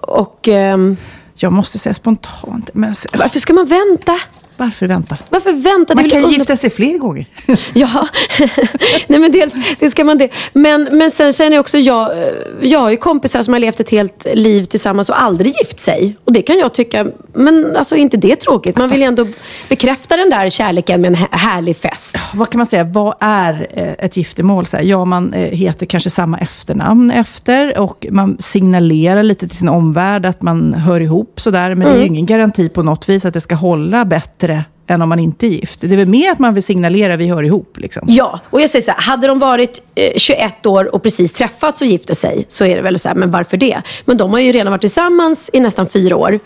och... ehm, jag måste säga spontant, men... Varför ska man vänta? Varför vänta? Varför vänta? Man är kan under- gifta sig fler gånger. Ja, nej men dels det ska man det. Men, men sen känner jag också, jag, eh, jag har ju kompisar som har levt ett helt liv tillsammans och aldrig gift sig. Och det kan jag tycka, men alltså är inte det tråkigt? Man vill ju ändå bekräfta den där kärleken med en hä- härlig fest. Vad kan man säga, vad är eh, ett giftermål? Så ja, man eh, heter kanske samma efternamn efter och man signalerar lite till sin omvärld att man hör ihop sådär. Men det är ju Mm. ingen garanti på något vis att det ska hålla bättre än om man inte är gift. Det är väl mer att man vill signalera vi hör ihop. Liksom. Ja, och jag säger så här, hade de varit eh, 21 år och precis träffats och gifte sig så är det väl så här, men varför det? Men de har ju redan varit tillsammans i nästan fyra år.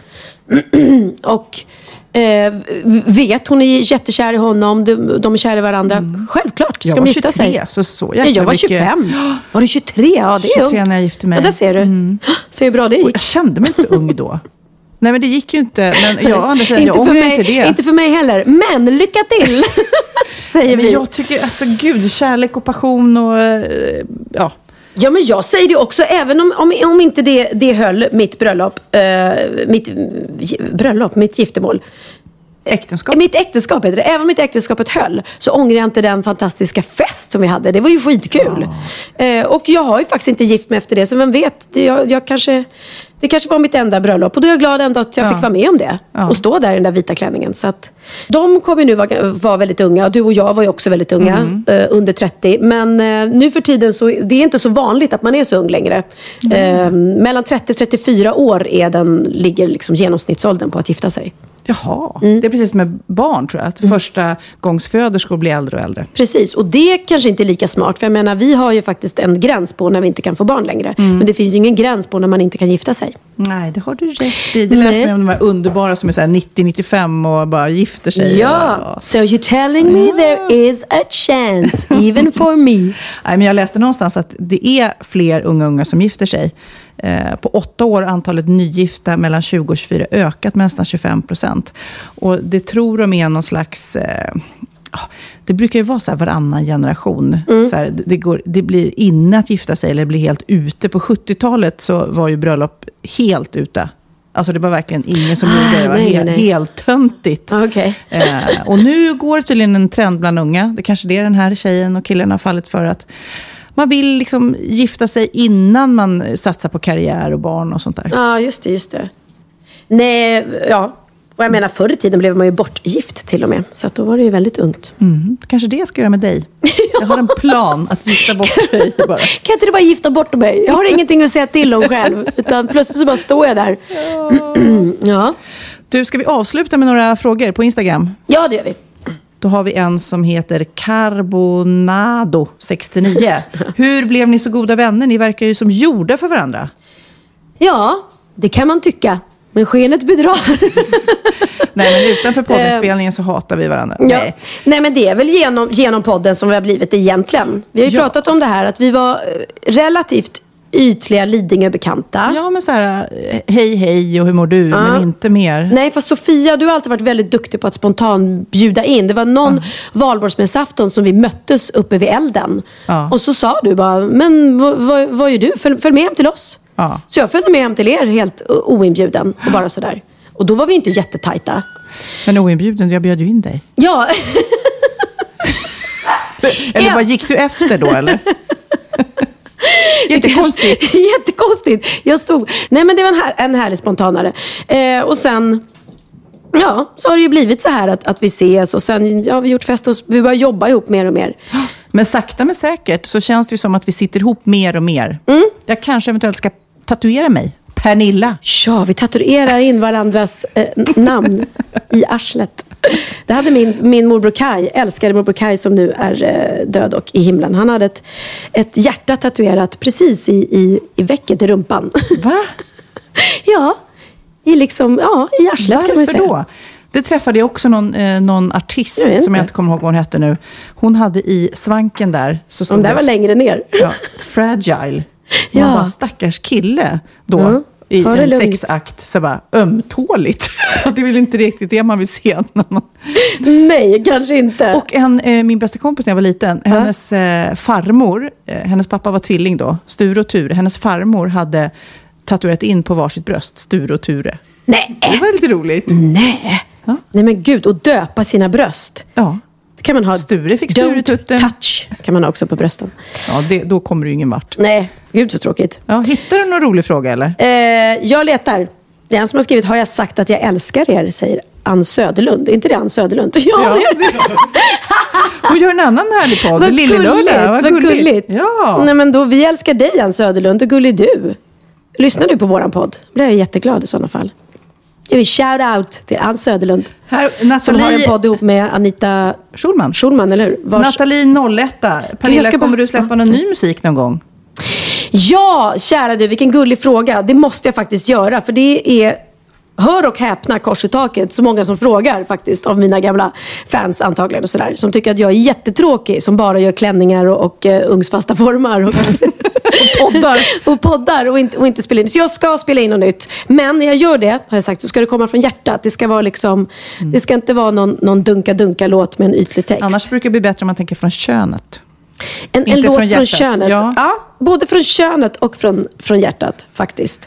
och eh, vet, hon är jättekär i honom, de, de är kära i varandra. Självklart ska Jag de var gifta 23, sig. så så ja, jäkla jag var mycket- 25. Var du 23? Ja, det är 23 ungt. när jag gifte mig. Ja, där ser du. Mm. Så hur bra det Och gick. jag kände mig inte så ung då. Nej, men det gick ju inte. Men jag, andra sidan, jag inte, för ångrar mig, inte det. inte för mig heller. Men lycka till! Säger men vi. jag tycker, alltså gud, kärlek och passion och eh, ja. Ja, men jag säger det också, även om, om, om inte det, det höll, mitt bröllop, eh, mitt bröllop, mitt giftermål. Äktenskap? Mitt äktenskap heter det. Även om mitt äktenskapet höll så ångrar jag inte den fantastiska fest som vi hade. Det var ju skitkul. Eh, och jag har ju faktiskt inte gift mig efter det, så vem vet, jag, jag kanske, det kanske var mitt enda bröllop. Och då är jag glad ändå att jag Ja. fick vara med om det. Ja. Och stå där i den där vita klänningen. Så att, de kommer nu vara, vara väldigt unga. Du och jag var ju också väldigt unga, Mm. eh, under 30. Men eh, nu för tiden så det är inte så vanligt att man är så ung längre. Eh, mellan 30 och 34 år är den, ligger liksom genomsnittsåldern på att gifta sig. Jaha, Mm. det är precis med barn tror jag. Att första gångsföderskor blir äldre och äldre. Precis, och det kanske inte är lika smart. För jag menar, vi har ju faktiskt en gräns på när vi inte kan få barn längre. Mm. Men det finns ju ingen gräns på när man inte kan gifta sig. Nej, det har du rätt i. Det läste mig om de här underbara som är så här 90-95 och bara gifter sig. Ja, so you're telling me there is a chance, even for me. Nej, men jag läste någonstans att det är fler unga unga som gifter sig. Eh, på åtta år har antalet nygifta mellan 20 och 24 ökat med nästan 25 procent. Och det tror de är någon slags... Eh, ja, det brukar ju vara så här varannan generation. Så här, det, går, det blir inne att gifta sig eller det blir helt ute. På 70-talet så var ju bröllop helt ute. Alltså det var verkligen ingen som gjorde det. Det var nej, helt, nej. helt töntigt. Okay. Eh, och nu går det tydligen en trend bland unga. Det kanske är det den här tjejen och killen har fallit för. att man vill liksom gifta sig innan man satsar på karriär och barn och sånt där. Ja, just det, just det. Nej, ja. Och jag menar, förr i tiden blev man ju bortgift till och med. Så att då var det ju väldigt ungt. Mm. Kanske det jag ska göra med dig. Jag har en plan att gifta bort dig bara. Kan inte du bara gifta bort mig? Jag har ingenting att säga till om själv. Utan plötsligt så bara står jag där. ja. Du, ska vi avsluta med några frågor på Instagram? Ja, det gör vi. Då har vi en som heter Carbonado69. Hur blev ni så goda vänner? Ni verkar ju som gjorda för varandra. Ja, det kan man tycka. Men skenet bedrar. Nej, men utanför poddinspelningen så hatar vi varandra. Ja. Nej. Nej, men det är väl genom, genom podden som vi har blivit egentligen. Vi har ju Ja. pratat om det här att vi var eh, relativt ytliga Lidingö-bekanta. Ja, men så här, hej hej och hur mår du? Ja. Men inte mer. Nej, fast Sofia, du har alltid varit väldigt duktig på att spontant bjuda in. Det var någon valborgsmässoafton som vi möttes uppe vid elden. Ja. Och så sa du bara, men vad, gör du? Följ, följ med hem till oss. Ja. Så jag följde med hem till er helt oinbjuden och bara sådär. Och då var vi inte jättetajta. Men oinbjuden, jag bjöd ju in dig. Ja, Eller Ja. vad gick du efter då eller? Jättekonstigt. Jättekonstigt. Jag stod... Nej, men det var en, här, en härlig spontanare. Eh, och sen... Ja, så har det ju blivit så här att, att vi ses och sen ja, har vi gjort fest och vi börjar jobba ihop mer och mer. Men sakta men säkert så känns det ju som att vi sitter ihop mer och mer. Jag kanske eventuellt ska tatuera mig. Pernilla. Ja, vi tatuerar in varandras eh, namn i arslet. Det hade min, min morbror Kai, älskade morbror Kai som nu är eh, död och i himlen. Han hade ett, ett hjärta tatuerat precis i, i, i vecket i rumpan. Va? ja, i liksom, ja, i arslet kan man ju Varför säga. då? Det träffade jag också någon, eh, någon artist Jag som jag inte. kommer ihåg vad hon hette nu. Hon hade i svanken där. Så stod där det- var längre ner. Ja, fragile. Ja. Man bara, stackars kille då. Mm. I en lugnt. sexakt. Så bara, ömtåligt. det är väl inte riktigt det man vill se. När man... Nej, kanske inte. Och en, eh, min bästa kompis när jag var liten, hennes eh, farmor, eh, hennes pappa var tvilling då, Sture och Ture. Hennes farmor hade tatuerat in på varsitt bröst, Sture och Ture. Nej. Det var lite roligt. Nej. Nej men gud, och döpa sina bröst. Ja. Kan man ha. Sture fick Don't Sturetutten. touch kan man ha också på brösten. Ja, det, då kommer du ingen vart. Nej, gud så tråkigt. Ja, hittar du någon rolig fråga eller? Eh, jag letar. Det är en som har skrivit, har jag sagt att jag älskar er? Säger Ann Söderlund. Är inte det Ann Söderlund? Ja, Ja. det är det. Och gör en annan härlig podd, Vad Lillelördag. gulligt. Vad gulligt. Ja. Nej, men då, vi älskar dig Ann Söderlund. Hur gullig du? Lyssnar du på våran podd? Blir jag jätteglad i sådana fall. Jag vill shout out till Ann Söderlund. Här, Som Nathalie, har en podd ihop med Anita Schulman. Schulman, eller hur? Vars- Nathalie 01. Pernilla, ska kommer du släppa någon ny musik någon gång? Ja, kära du, vilken gullig fråga. Det måste jag faktiskt göra. För det är hör och häpna kors i taket, så många som frågar faktiskt av mina gamla fans antagligen och sådär. Som tycker att jag är jättetråkig som bara gör klänningar och, och uh, ugnsfasta formar. Och, och poddar. och poddar och inte, och inte spela in. Så jag ska spela in något nytt. Men när jag gör det, har jag sagt, så ska det komma från hjärtat. Det ska, vara liksom, Mm. det ska inte vara någon, någon dunka-dunka-låt med en ytlig text. Annars brukar det bli bättre om man tänker från könet. En, en låt från från, könet. Ja. Ja. både från könet och från, från hjärtat faktiskt.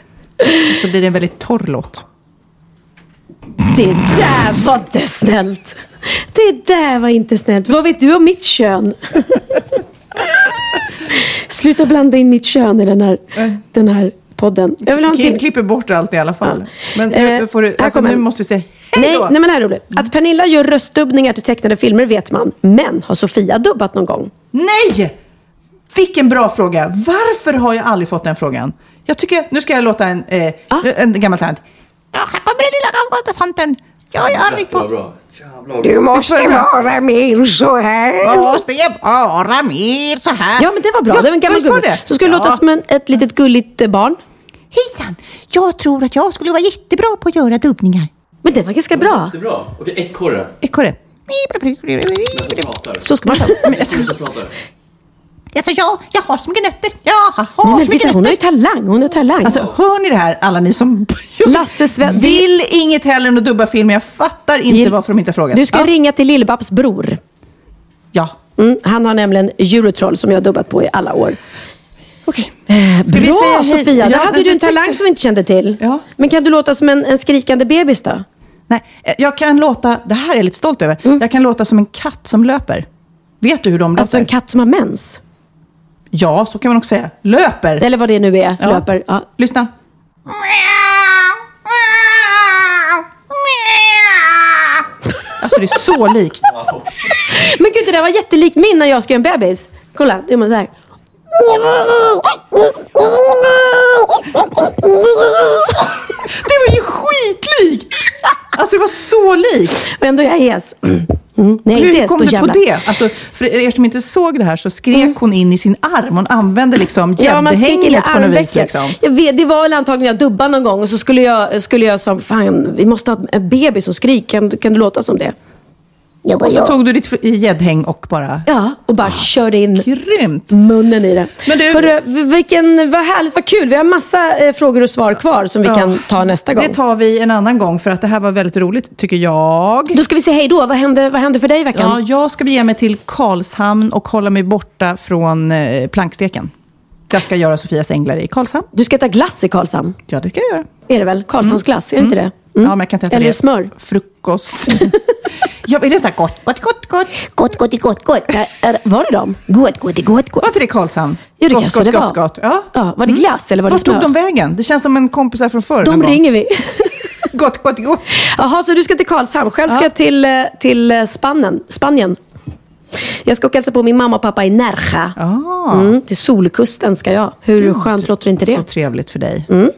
Så blir det en väldigt torr låt. Det där var inte snällt. Det där var inte snällt. Vad vet du om mitt kön? Sluta blanda in mitt kön i den här, den här podden. Jag vill ha till. klipper bort allt i alla fall. Men nu, Eh, får du, alltså, nu måste vi säga Nej, hej då. nej, men här är roligt. Att Pernilla gör röstdubbningar till tecknade filmer vet man. Men har Sofia dubbat någon gång? Nej! Vilken bra fråga. Varför har jag aldrig fått den frågan? Jag tycker, nu ska jag låta en, eh, en gammal tant. Ja, här kommer den lilla gamla tanten. Jag är arg på... Du måste vara mer så här. Måste jag vara mer så här? Ja, men det var bra. Ja, det var en gammal gubbe. Så skulle det låta Ja. som en, ett litet gulligt eh, barn. Hejsan! Jag tror att jag skulle vara jättebra på att göra dubbningar. Men det var ganska bra. Jättebra. Okej, ekorre. Ekorre. Så ska man Alltså jag, jag har så mycket nötter. Jag har Nej, så men mycket titta, hon har ju nötter. talang. Hon har talang. Alltså, hör ni det här, alla ni som Lasse Sven... vill inget hellre än att dubba film. Jag fattar inte Gill- varför de inte har frågat. Du ska ja. ringa till Lill-Babs bror. Ja. Mm, han har nämligen Eurotroll som jag har dubbat på i alla år. Okej. Eh, bra? Sofia, Ja, där hade du en talang tyckte- som vi inte kände till. Ja. Men kan du låta som en, en skrikande bebis då? Nej, eh, jag kan låta, det här är jag lite stolt över, jag kan låta som en katt som löper. Vet du hur de Alltså låter? en katt som har mens? Ja, så kan man också säga. Löper. Eller vad det nu är. Ja. Löper. Ja. Lyssna. Alltså det är så likt. Men gud, det där var jättelikt min när jag göra en bebis. Kolla, det är man så här. Det var ju skitlikt! Alltså det var så likt. Och ändå är jag hes. Mm. Nej, Hur kom du på det? Alltså, för er som inte såg det här så skrek hon in i sin arm. Hon använde liksom Ja, gäddhänget på något vis. Liksom. Jag vet, det var väl antagligen jag dubbade någon gång och så skulle jag, skulle jag som, fan, vi måste ha en bebis som skriker. Kan, kan du låta som det? Jag bara, Och så ja. tog du ditt gäddhäng och bara... Ja, och bara körde in Grymt! munnen i det. Men du- Hörru, vilken, vad härligt, vad kul. Vi har massa eh, frågor och svar kvar som vi Ja. kan ta nästa gång. Det tar vi en annan gång för att det här var väldigt roligt, tycker jag. Då ska vi säga hej då. Vad hände, vad hände för dig i veckan? Ja, jag ska bege mig till Karlshamn och hålla mig borta från eh, planksteken. Jag ska göra Sofias änglar i Karlshamn. Du ska äta glass i Karlshamn. Ja, det ska jag göra. Är det väl? Karlshamnsglass, är det inte det? Ja, men jag kan inte äta Eller det. smör. Frukost. jag vill äta gott, gott, gott, gott. Gott, gott, gott, gott. Är- Var det dem? Gott, gott, gott, gott. Var inte det Karlshamn? Ja, det gott, kanske gott, det gott, var. Gott. Ja. Ja, var det glass eller var det Vart tog smör? de vägen? Det känns som en kompisar från förr. någon De gång. ringer vi. Gott, gott, gott. Jaha, så du ska till Karlshamn. Själv ska Ja. jag till, eh, till eh, Spannen, Spanien. Jag ska åka och hälsa på min mamma och pappa i Nerja. Ah. Mm, till Solkusten ska jag. Hur skönt låter inte det? Så trevligt för dig. Mm.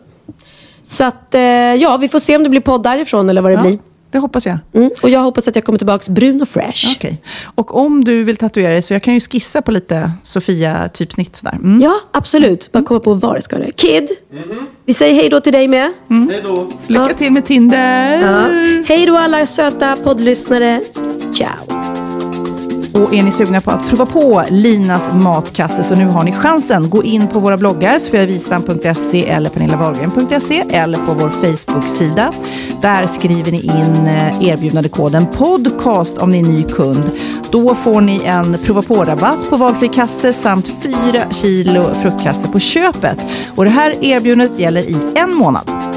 Så att, eh, ja, vi får se om det blir podd därifrån eller vad det Ja, blir. det hoppas jag. Mm. Och jag hoppas att jag kommer tillbaka brun och fresh. Okej. Och om du vill tatuera dig så jag kan ju skissa på lite Sofia-typsnitt. Mm. Ja, absolut. Bara komma på var det ska det. Kid, vi säger hej då till dig med. Hej då. Lycka till med Tinder! Ja. Hej då alla söta poddlyssnare. Ciao. Och är ni sugna på att prova på Linas matkasse så nu har ni chansen. Gå in på våra bloggar, sofiavistam.se eller pernillawahlgren.se eller på vår Facebook-sida. Där skriver ni in eh, erbjudandekoden podcast om ni är ny kund. Då får ni en prova på-rabatt på valfri kasse samt 4 kilo fruktkasse på köpet. Och det här erbjudandet gäller i en månad.